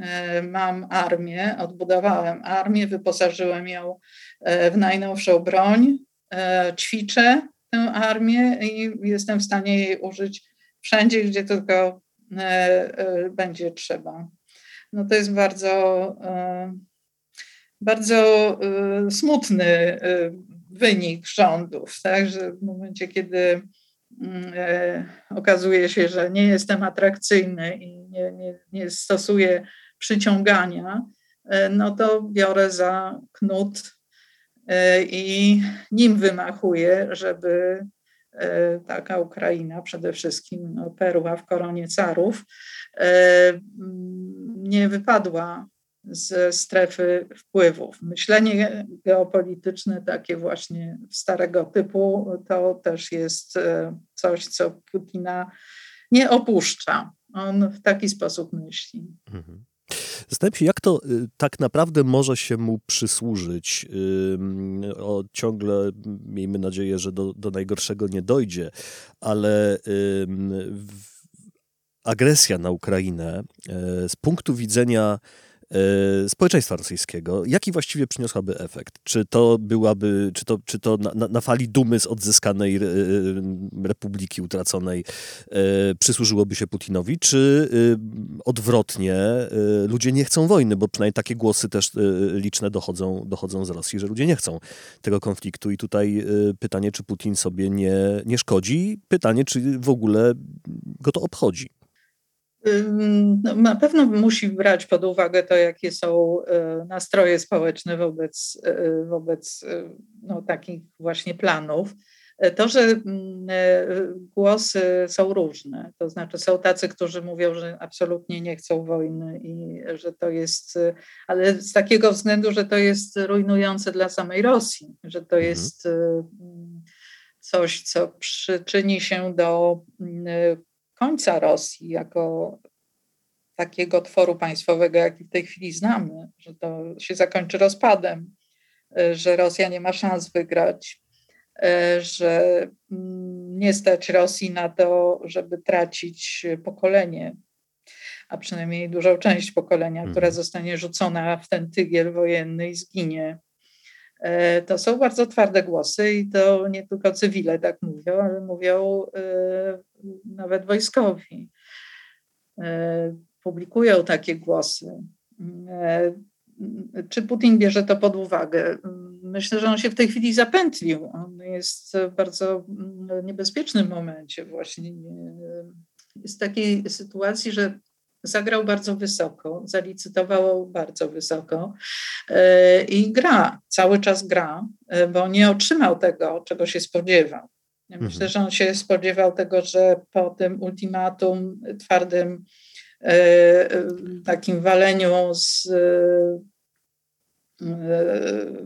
E, mam armię, odbudowałem armię, wyposażyłem ją e, w najnowszą broń, e, ćwiczę tę armię i jestem w stanie jej użyć wszędzie, gdzie tylko będzie trzeba no to jest bardzo, bardzo smutny wynik rządów, tak? że w momencie, kiedy okazuje się, że nie jestem atrakcyjny i nie, nie, nie stosuję przyciągania, no to biorę za knut i nim wymachuję, żeby taka Ukraina, przede wszystkim no, perła w koronie carów, nie wypadła ze strefy wpływów. Myślenie geopolityczne, takie właśnie starego typu, to też jest e, coś, co Putina nie opuszcza. On w taki sposób myśli. Mhm. Zastanawiam się, jak to y, tak naprawdę może się mu przysłużyć. O, ciągle miejmy nadzieję, że do, do najgorszego nie dojdzie, ale agresja na Ukrainę e, z punktu widzenia społeczeństwa rosyjskiego, jaki właściwie przyniosłaby efekt? Czy to byłaby, czy to, czy to na, na fali dumy z odzyskanej e, republiki utraconej przysłużyłoby się Putinowi, czy odwrotnie ludzie nie chcą wojny, bo przynajmniej takie głosy też liczne dochodzą, dochodzą z Rosji, że ludzie nie chcą tego konfliktu i tutaj pytanie, czy Putin sobie nie, nie szkodzi, pytanie, czy w ogóle go to obchodzi. No, na pewno musi brać pod uwagę to, jakie są e, nastroje społeczne wobec, e, wobec e, no, takich właśnie planów. To, że mm, głosy są różne, to znaczy są tacy, którzy mówią, że absolutnie nie chcą wojny i że to jest, ale z takiego względu, że to jest rujnujące dla samej Rosji, że to mhm. jest coś, co przyczyni się do mm, końca Rosji jako takiego tworu państwowego, jaki w tej chwili znamy, że to się zakończy rozpadem, e, że Rosja nie ma szans wygrać, e, że mm, nie stać Rosji na to, żeby tracić pokolenie, a przynajmniej dużą część pokolenia, mhm. która zostanie rzucona w ten tygiel wojenny i zginie. E, to są bardzo twarde głosy i to nie tylko cywile tak mówią, ale mówią nawet wojskowi. E, publikują takie głosy. E, czy Putin bierze to pod uwagę? Myślę, że on się w tej chwili zapętlił. On jest w bardzo niebezpiecznym momencie właśnie. Jest w takiej sytuacji, że zagrał bardzo wysoko, zalicytował bardzo wysoko e, i gra, cały czas gra, bo nie otrzymał tego, czego się spodziewał. Ja myślę, mhm. że on się spodziewał tego, że po tym ultimatum twardym takim waleniu z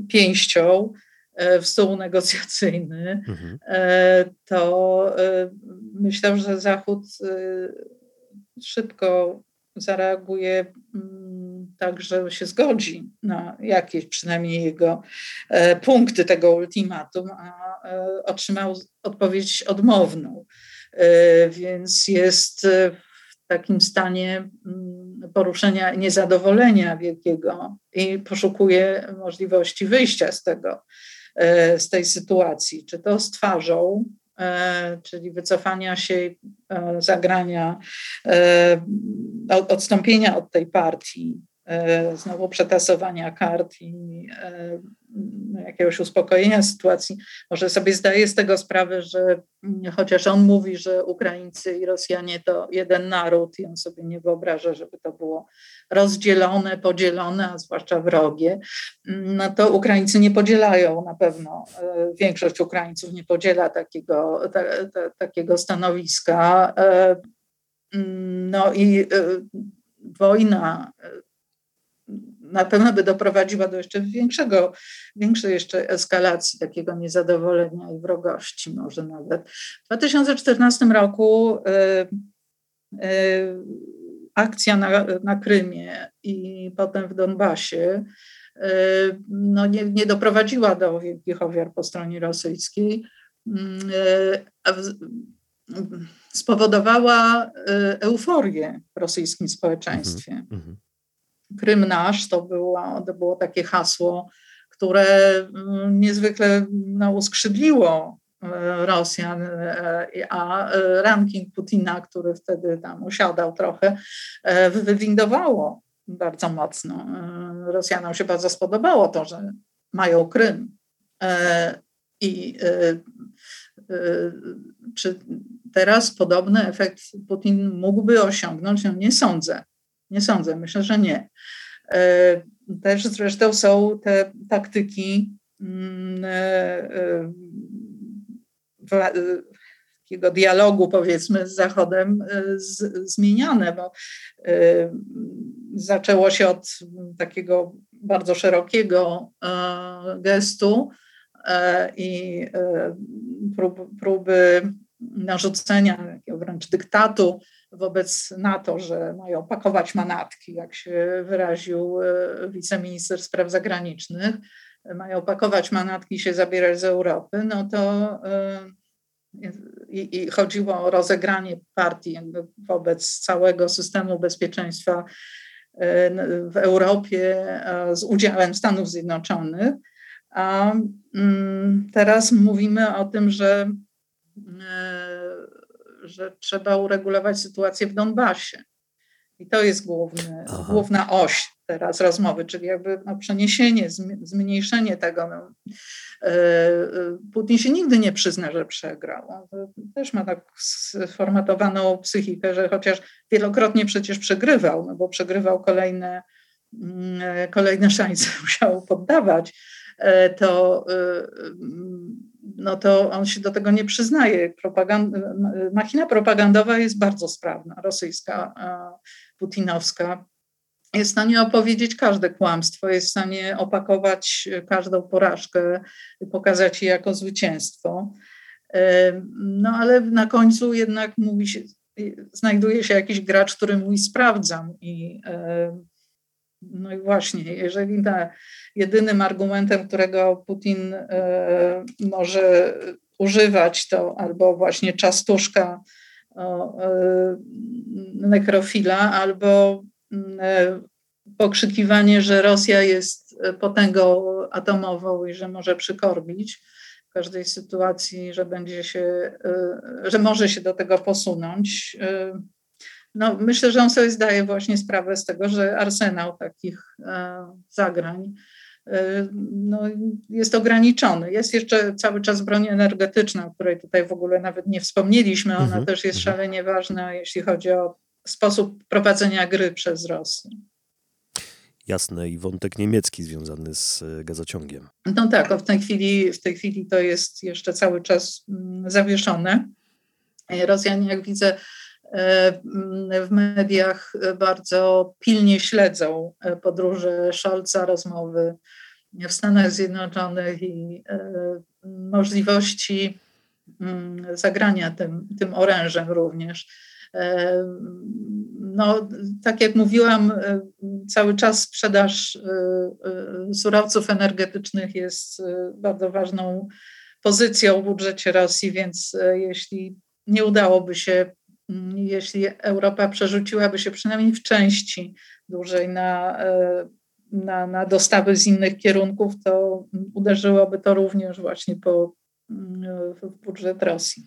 pięścią w stół negocjacyjny, mhm. to myślał, że Zachód szybko zareaguje mm, tak, że się zgodzi na jakieś przynajmniej jego e, punkty tego ultimatum, a e, otrzymał odpowiedź odmowną. E, więc jest w takim stanie mm, poruszenia niezadowolenia wielkiego i poszukuje możliwości wyjścia z tego, z tej sytuacji, czy to z twarzą, czyli wycofania się, e, zagrania, e, odstąpienia od tej partii, znowu przetasowania kart i jakiegoś uspokojenia sytuacji. Może sobie zdaje z tego sprawę, że mm, chociaż on mówi, że Ukraińcy i Rosjanie to jeden naród i on sobie nie wyobraża, żeby to było rozdzielone, podzielone, a zwłaszcza wrogie, mm, no to Ukraińcy nie podzielają na pewno. E, większość Ukraińców nie podziela takiego, ta, ta, takiego stanowiska. E, mm, no i e, wojna na pewno by doprowadziła do jeszcze większego, większej jeszcze eskalacji takiego niezadowolenia i wrogości może nawet. W 2014 roku y, y, akcja na, na Krymie i potem w Donbasie y, no nie, nie doprowadziła do wielkich ofiar po stronie rosyjskiej. Spowodowała euforię w rosyjskim społeczeństwie. Mm -hmm. Krym nasz to było, to było takie hasło, które mm, niezwykle no, uskrzydliło e, Rosjan, e, a e, ranking Putina, który wtedy tam usiadał trochę, wywindowało bardzo mocno. Rosjanom się bardzo spodobało to, że mają Krym. I czy teraz podobny efekt Putin mógłby osiągnąć? No nie sądzę. Nie sądzę, myślę, że nie. E, też zresztą są te taktyki mm, e, e, takiego dialogu, powiedzmy, z Zachodem zmieniane, bo zaczęło się od takiego bardzo szerokiego gestu i próby narzucenia wręcz dyktatu wobec NATO, że mają pakować manatki, jak się wyraził e, wiceminister spraw zagranicznych, mają pakować manatki i się zabierać z Europy, no to e, i, i chodziło o rozegranie partii wobec całego systemu bezpieczeństwa e, w Europie z udziałem Stanów Zjednoczonych. A mm, teraz mówimy o tym, że że trzeba uregulować sytuację w Donbasie. I to jest główny, główna oś teraz rozmowy, czyli jakby no, przeniesienie, zmniejszenie tego. No. E, e, Putin się nigdy nie przyzna, że przegrał. On też ma tak sformatowaną psychikę, że chociaż wielokrotnie przecież przegrywał, no bo przegrywał kolejne, mm, e, kolejne szanse, musiał poddawać, to no to on się do tego nie przyznaje. Propaganda, machina propagandowa jest bardzo sprawna, rosyjska, putinowska. Jest w stanie opowiedzieć każde kłamstwo, jest w stanie opakować każdą porażkę, pokazać je jako zwycięstwo. No ale na końcu jednak mówi się, znajduje się jakiś gracz, który mówi sprawdzam i no i właśnie, jeżeli ta, jedynym argumentem, którego Putin e, może używać, to albo właśnie czastuszka e, nekrofila, albo e, pokrzykiwanie, że Rosja jest potęgą atomową i że może przykorbić w każdej sytuacji, że będzie się, że może się do tego posunąć no, myślę, że on sobie zdaje właśnie sprawę z tego, że arsenał takich e, zagrań e, no, jest ograniczony. Jest jeszcze cały czas broń energetyczna, o której tutaj w ogóle nawet nie wspomnieliśmy. Ona mhm. też jest mhm. szalenie ważna, jeśli chodzi o sposób prowadzenia gry przez Rosję. jasne, i wątek niemiecki związany z gazociągiem. No tak, w tej chwili, w tej chwili to jest jeszcze cały czas mm, zawieszone. Rosjanie, jak widzę, w mediach bardzo pilnie śledzą podróże Scholza, rozmowy w Stanach Zjednoczonych i możliwości mm, zagrania tym, tym orężem również. No, tak jak mówiłam, cały czas sprzedaż surowców energetycznych jest bardzo ważną pozycją w budżecie Rosji, więc jeśli nie udałoby się, jeśli Europa przerzuciłaby się przynajmniej w części dłużej na, na, na dostawy z innych kierunków, to uderzyłoby to również właśnie po, w budżet Rosji.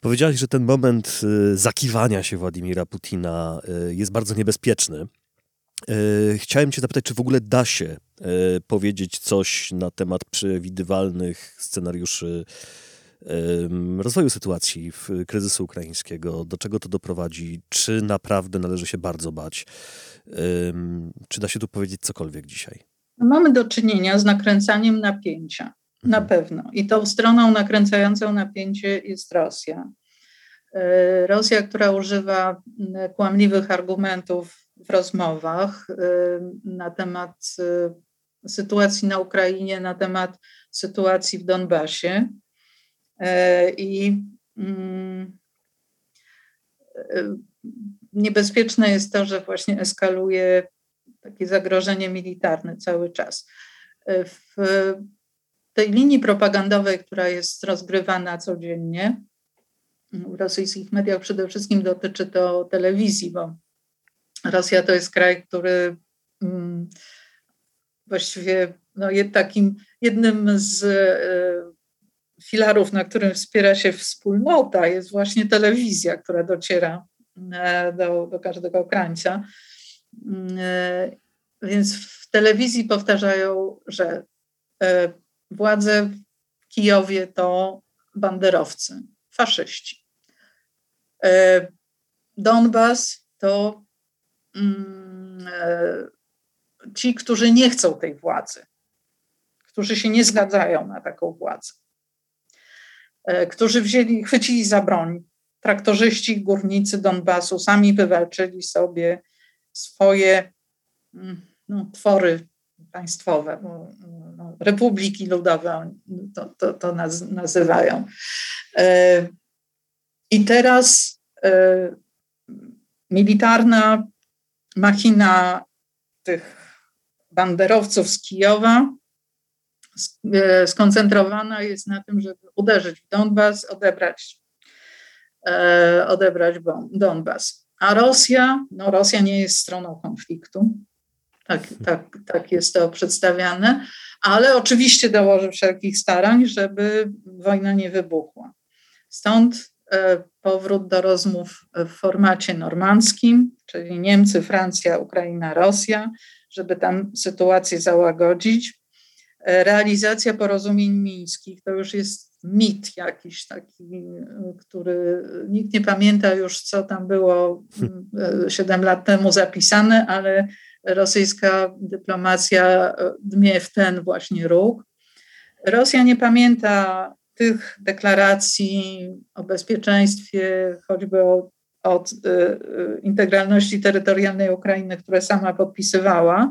Powiedziałeś, że ten moment y, zakiwania się Władimira Putina y, jest bardzo niebezpieczny. Chciałem Cię zapytać, czy w ogóle da się powiedzieć coś na temat przewidywalnych scenariuszy rozwoju sytuacji w kryzysu ukraińskiego, do czego to doprowadzi, czy naprawdę należy się bardzo bać, czy da się tu powiedzieć cokolwiek dzisiaj? Mamy do czynienia z nakręcaniem napięcia. Na mhm. pewno. I tą stroną nakręcającą napięcie jest Rosja. E, Rosja, która używa kłamliwych argumentów w rozmowach e, na temat e, sytuacji na Ukrainie, na temat sytuacji w Donbasie. I mm, niebezpieczne jest to, że właśnie eskaluje takie zagrożenie militarne cały czas. W tej linii propagandowej, która jest rozgrywana codziennie w rosyjskich mediach, przede wszystkim dotyczy to telewizji, bo Rosja to jest kraj, który mm, właściwie no, takim jednym z e, filarów, na którym wspiera się wspólnota, jest właśnie telewizja, która dociera e, do, do każdego krańca. Mm, e, więc w telewizji powtarzają, że władze w Kijowie to banderowcy, faszyści. E, Donbas to mm, e, ci, którzy nie chcą tej władzy, którzy się nie zgadzają na taką władzę, e, którzy wzięli, chwycili za broń. Traktorzyści, górnicy Donbasu sami wywalczyli sobie swoje mm, no, twory państwowe, no, republiki ludowe to, to, to naz, nazywają. E, I teraz e, militarna machina tych banderowców z Kijowa e, skoncentrowana jest na tym, żeby uderzyć w Donbas, odebrać, odebrać Donbas. A Rosja, no Rosja nie jest stroną konfliktu. Tak, tak, tak jest to przedstawiane, ale oczywiście dołoży wszelkich starań, żeby wojna nie wybuchła. Stąd e, powrót do rozmów w formacie normandzkim, czyli Niemcy, Francja, Ukraina, Rosja, żeby tam sytuację załagodzić. E, realizacja porozumień mińskich to już jest mit jakiś taki, który nikt nie pamięta już, co tam było 7 e, lat temu zapisane, ale rosyjska dyplomacja e, dmie w ten właśnie róg. Rosja nie pamięta tych deklaracji o bezpieczeństwie, choćby o, od integralności terytorialnej Ukrainy, które sama podpisywała,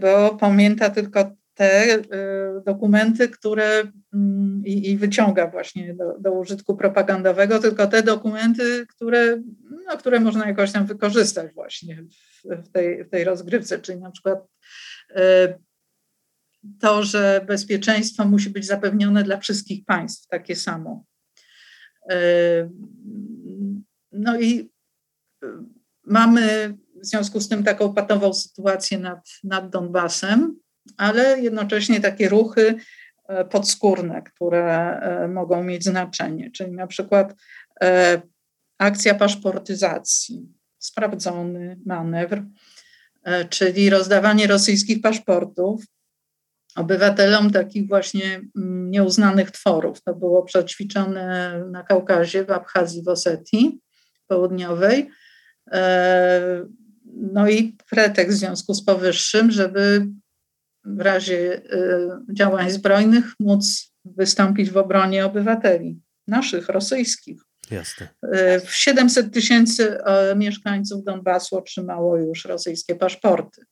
bo pamięta tylko te y, dokumenty, które mm, i, i wyciąga właśnie do, do, użytku propagandowego, tylko te dokumenty, które, no, które można jakoś tam wykorzystać właśnie w, tej, w tej rozgrywce, czyli na przykład y, to, że bezpieczeństwo musi być zapewnione dla wszystkich państw takie samo. Y, no i mamy w związku z tym taką patową sytuację nad, nad Donbasem, ale jednocześnie takie ruchy e, podskórne, które e, mogą mieć znaczenie, czyli na przykład e, akcja paszportyzacji, sprawdzony manewr, czyli rozdawanie rosyjskich paszportów obywatelom takich właśnie mm, nieuznanych tworów. To było przećwiczone na Kaukazie, w Abchazji, w Osetii Południowej no i pretekst w związku z powyższym, żeby w razie działań zbrojnych móc wystąpić w obronie obywateli, naszych, rosyjskich. Jasne. 700 tysięcy mieszkańców Donbasu otrzymało już rosyjskie paszporty.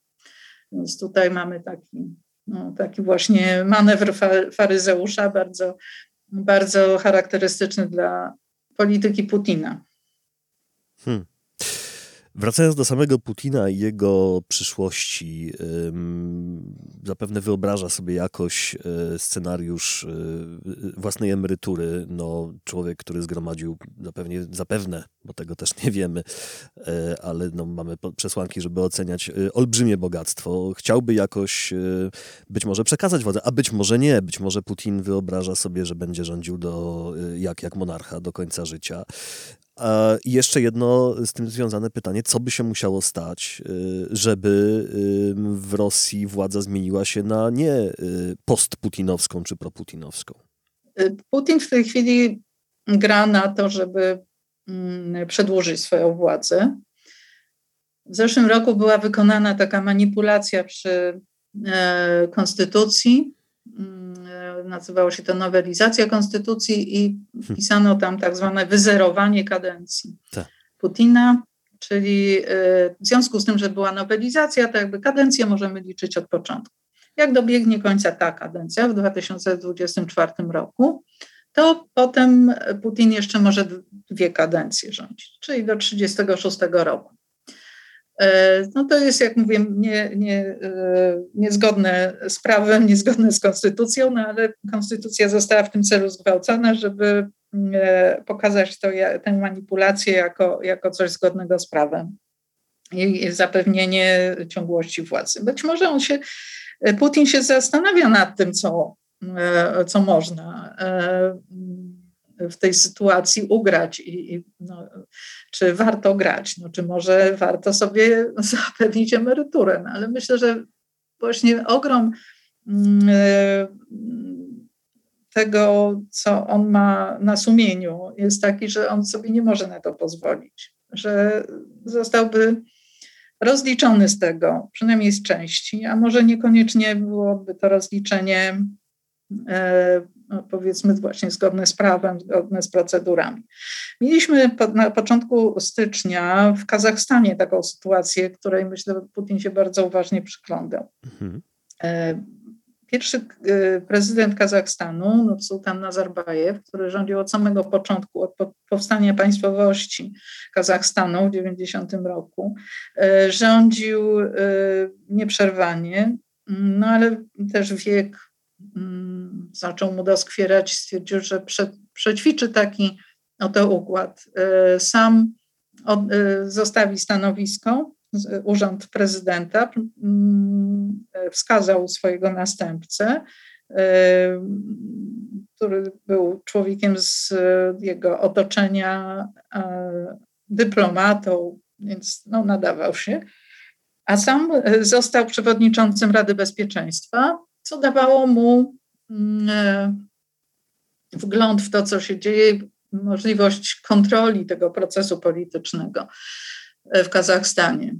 Więc tutaj mamy taki, no, taki właśnie manewr faryzeusza, bardzo, bardzo charakterystyczny dla polityki Putina. Hmm. Wracając do samego Putina i jego przyszłości, zapewne wyobraża sobie jakoś e, scenariusz e, własnej emerytury. No, człowiek, który zgromadził zapewne, zapewne, bo tego też nie wiemy, e, ale no, mamy przesłanki, żeby oceniać olbrzymie bogactwo. Chciałby jakoś być może przekazać władzę, a być może nie. Być może Putin wyobraża sobie, że będzie rządził do, jak, jak monarcha do końca życia. I jeszcze jedno z tym związane pytanie, co by się musiało stać, żeby w Rosji władza zmieniła się na nie postputinowską czy proputinowską? Putin w tej chwili gra na to, żeby przedłużyć swoją władzę. W zeszłym roku była wykonana taka manipulacja przy e, konstytucji, mm, nazywało się to nowelizacja konstytucji i hmm. pisano tam tak zwane wyzerowanie kadencji tak. Putina, czyli y, w związku z tym, że była nowelizacja, to jakby kadencję możemy liczyć od początku. Jak dobiegnie końca ta kadencja w 2024 roku, to potem Putin jeszcze może dwie kadencje rządzić, czyli do 36 roku. E, no to jest, jak mówię, nie, nie, e, niezgodne z prawem, niezgodne z konstytucją, no ale konstytucja została w tym celu zgwałcona, żeby e, pokazać to, tę manipulację jako, jako coś zgodnego z prawem i zapewnienie ciągłości władzy. Być może on się, Putin się zastanawia nad tym, co, co można w tej sytuacji ugrać i, i no, czy warto grać, no, czy może warto sobie zapewnić emeryturę. No, ale myślę, że właśnie ogrom mm, e, tego, co on ma na sumieniu, jest taki, że on sobie nie może na to pozwolić, że zostałby rozliczony z tego, przynajmniej z części, a może niekoniecznie byłoby to rozliczenie e, powiedzmy właśnie zgodne z prawem, zgodne z procedurami. Mieliśmy na początku stycznia w Kazachstanie taką sytuację, której myślę Putin się bardzo uważnie przyglądał. Mhm. E, pierwszy e, prezydent Kazachstanu, no, Sultan Nazarbajew, który rządził od samego początku, od powstania państwowości Kazachstanu w 90 roku, e, rządził nieprzerwanie, no ale też wiek Mm, zaczął mu doskwierać, stwierdził, że prze, przećwiczy taki oto układ. E, sam od, e, zostawi stanowisko, urząd prezydenta, mm, wskazał swojego następcę, e, który był człowiekiem z jego otoczenia, dyplomatą, więc no, nadawał się. A sam został przewodniczącym Rady Bezpieczeństwa co dawało mu e, wgląd w to, co się dzieje, możliwość kontroli tego procesu politycznego e, w Kazachstanie.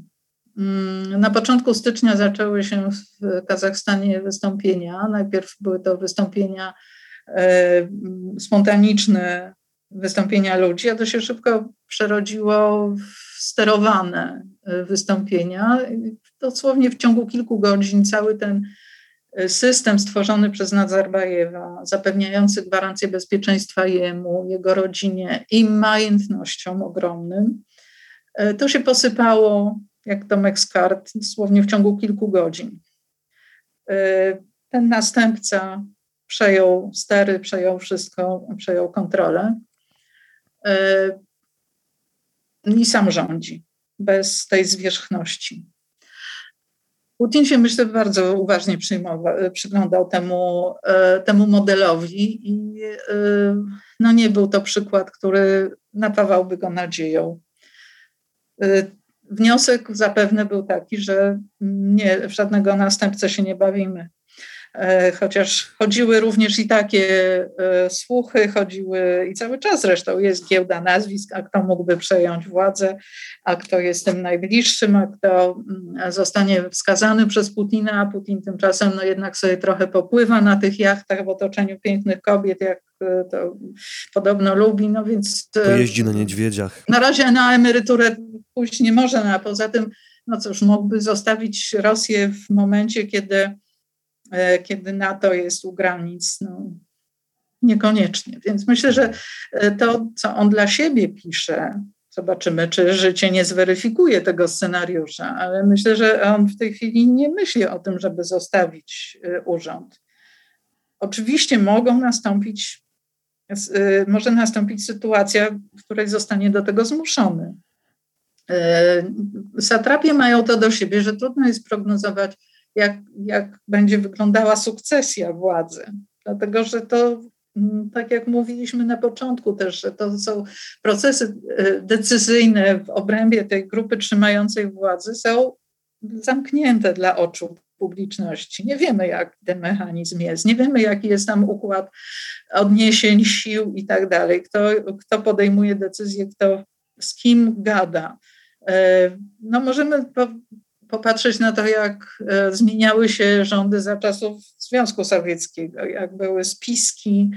Mm, na początku stycznia zaczęły się w Kazachstanie wystąpienia. Najpierw były to wystąpienia e, spontaniczne, wystąpienia ludzi, a to się szybko przerodziło w sterowane wystąpienia. Dosłownie w ciągu kilku godzin cały ten system stworzony przez Nazarbajewa, zapewniający gwarancję bezpieczeństwa jemu, jego rodzinie i majątnościom ogromnym, e, to się posypało jak domek z kart, dosłownie w ciągu kilku godzin. E, ten następca przejął stery, przejął wszystko, przejął kontrolę e, i sam rządzi bez tej zwierzchności. Putin się, myślę, bardzo uważnie przyglądał temu, e, temu modelowi i e, no nie był to przykład, który napawałby go nadzieją. E, wniosek zapewne był taki, że nie, w żadnego następcę się nie bawimy. E, chociaż chodziły również i takie e, słuchy, chodziły i cały czas zresztą jest giełda nazwisk, a kto mógłby przejąć władzę, a kto jest tym najbliższym, a kto mm, zostanie wskazany przez Putina, a Putin tymczasem no jednak sobie trochę popływa na tych jachtach w otoczeniu pięknych kobiet, jak e, to podobno lubi, no więc... Pojeździ na niedźwiedziach. Na razie na emeryturę pójść nie może, no a poza tym, no cóż, mógłby zostawić Rosję w momencie, kiedy kiedy NATO jest u granic. No, niekoniecznie. Więc myślę, że e, to, co on dla siebie pisze, zobaczymy, czy życie nie zweryfikuje tego scenariusza, ale myślę, że on w tej chwili nie myśli o tym, żeby zostawić e, urząd. Oczywiście mogą nastąpić, może nastąpić sytuacja, w której zostanie do tego zmuszony. Satrapie mają to do siebie, że trudno jest prognozować, jak, jak będzie wyglądała sukcesja władzy. Dlatego, że to, mm, tak jak mówiliśmy na początku też, że to są procesy e, decyzyjne w obrębie tej grupy trzymającej władzy są zamknięte dla oczu publiczności. Nie wiemy, jak ten mechanizm jest, nie wiemy, jaki jest tam układ odniesień, sił i tak dalej, kto, kto podejmuje decyzję, kto z kim gada. E, no możemy popatrzeć na to, jak e, zmieniały się rządy za czasów Związku Sowieckiego, jak były spiski,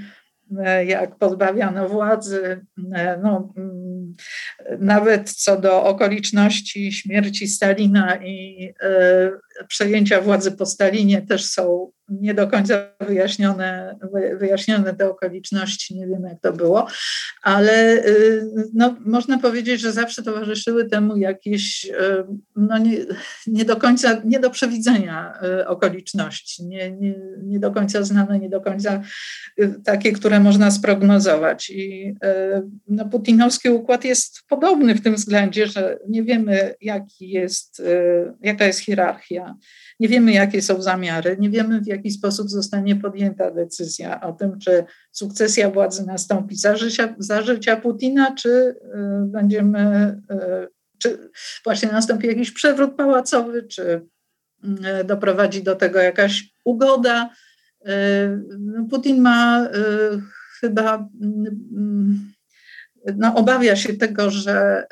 e, jak pozbawiano władzy. E, no, mm, nawet co do okoliczności śmierci Stalina i przejęcia władzy po Stalinie też są nie do końca wyjaśnione, wyjaśnione te okoliczności, nie wiemy jak to było, ale y, no, można powiedzieć, że zawsze towarzyszyły temu jakieś y, no, nie, nie do końca, nie do przewidzenia y, okoliczności, nie, nie, nie do końca znane, nie do końca takie, które można sprognozować. I no, putinowski układ jest podobny w tym względzie, że nie wiemy, jaki jest, jaka jest hierarchia nie wiemy, jakie są zamiary, nie wiemy, w jaki sposób zostanie podjęta decyzja o tym, czy sukcesja władzy nastąpi za życia, za życia Putina, czy y, będziemy, y, czy właśnie nastąpi jakiś przewrót pałacowy, czy y, doprowadzi do tego jakaś ugoda. No, Putin ma chyba, no, obawia się tego, że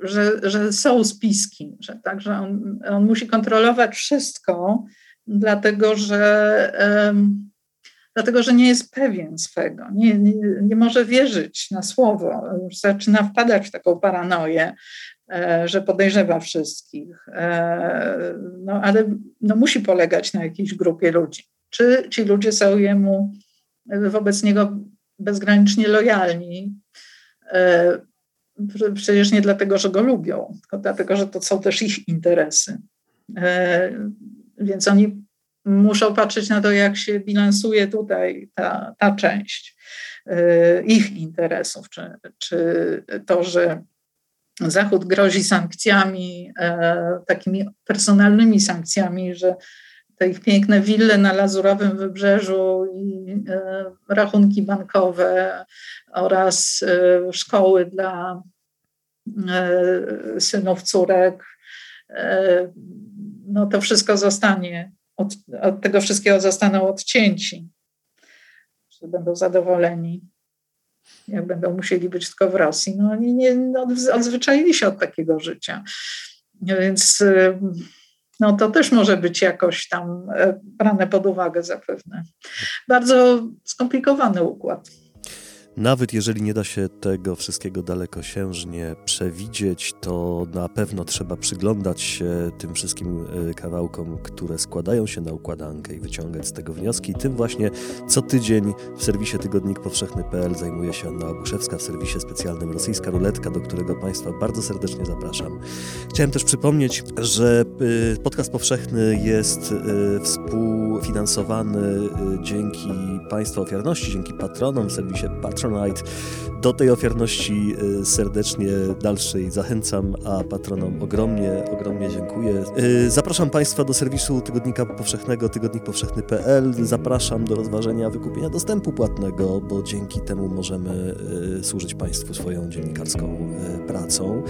że, że są spiski, że także on, on musi kontrolować wszystko, dlatego że, um, dlatego, że nie jest pewien swego, nie, nie, nie, może wierzyć na słowo, już zaczyna wpadać w taką paranoję, e, że podejrzewa wszystkich, e, no, ale no, musi polegać na jakiejś grupie ludzi. Czy ci ludzie są jemu wobec niego bezgranicznie lojalni? E, przecież nie dlatego, że go lubią, tylko dlatego, że to są też ich interesy. E, więc oni muszą patrzeć na to, jak się bilansuje tutaj ta, ta część e, ich interesów, czy, czy to, że Zachód grozi sankcjami, e, takimi personalnymi sankcjami, że te ich piękne wille na Lazurowym Wybrzeżu i rachunki bankowe oraz szkoły dla E, synów, córek, e, no to wszystko zostanie, od, od tego wszystkiego zostaną odcięci, że będą zadowoleni, jak będą musieli być tylko w Rosji. No oni nie no, odzwyczaili się od takiego życia. Więc e, no to też może być jakoś tam brane pod uwagę zapewne. Bardzo skomplikowany układ. Nawet jeżeli nie da się tego wszystkiego dalekosiężnie przewidzieć, to na pewno trzeba przyglądać się tym wszystkim e, kawałkom, które składają się na układankę i wyciągać z tego wnioski. Tym właśnie co tydzień w serwisie Tygodnik Powszechny.pl zajmuje się Anna Obuszewska w serwisie specjalnym Rosyjska Ruletka, do którego Państwa bardzo serdecznie zapraszam. Chciałem też przypomnieć, że e, podcast powszechny jest e, współfinansowany dzięki Państwa ofiarności, dzięki patronom w serwisie Patrz Patronite. Do tej ofiarności y, serdecznie dalszej zachęcam, a patronom ogromnie, ogromnie dziękuję. Y, zapraszam Państwa do serwisu Tygodnika Powszechnego, tygodnikpowszechny.pl. Zapraszam do rozważenia wykupienia dostępu płatnego, bo dzięki temu możemy y, służyć Państwu swoją dziennikarską pracą.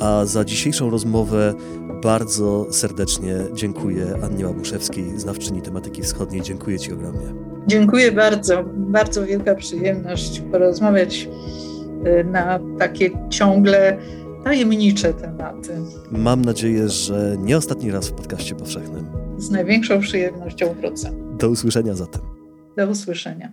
A za dzisiejszą rozmowę bardzo serdecznie dziękuję Annie Łabuszewskiej, znawczyni tematyki wschodniej. Dziękuję Ci ogromnie. Dziękuję bardzo. Bardzo wielka przyjemność porozmawiać y, na takie ciągle tajemnicze tematy. Mam nadzieję, że nie ostatni raz w podcaście powszechnym. Z największą przyjemnością wrócę. Do usłyszenia zatem. Do usłyszenia.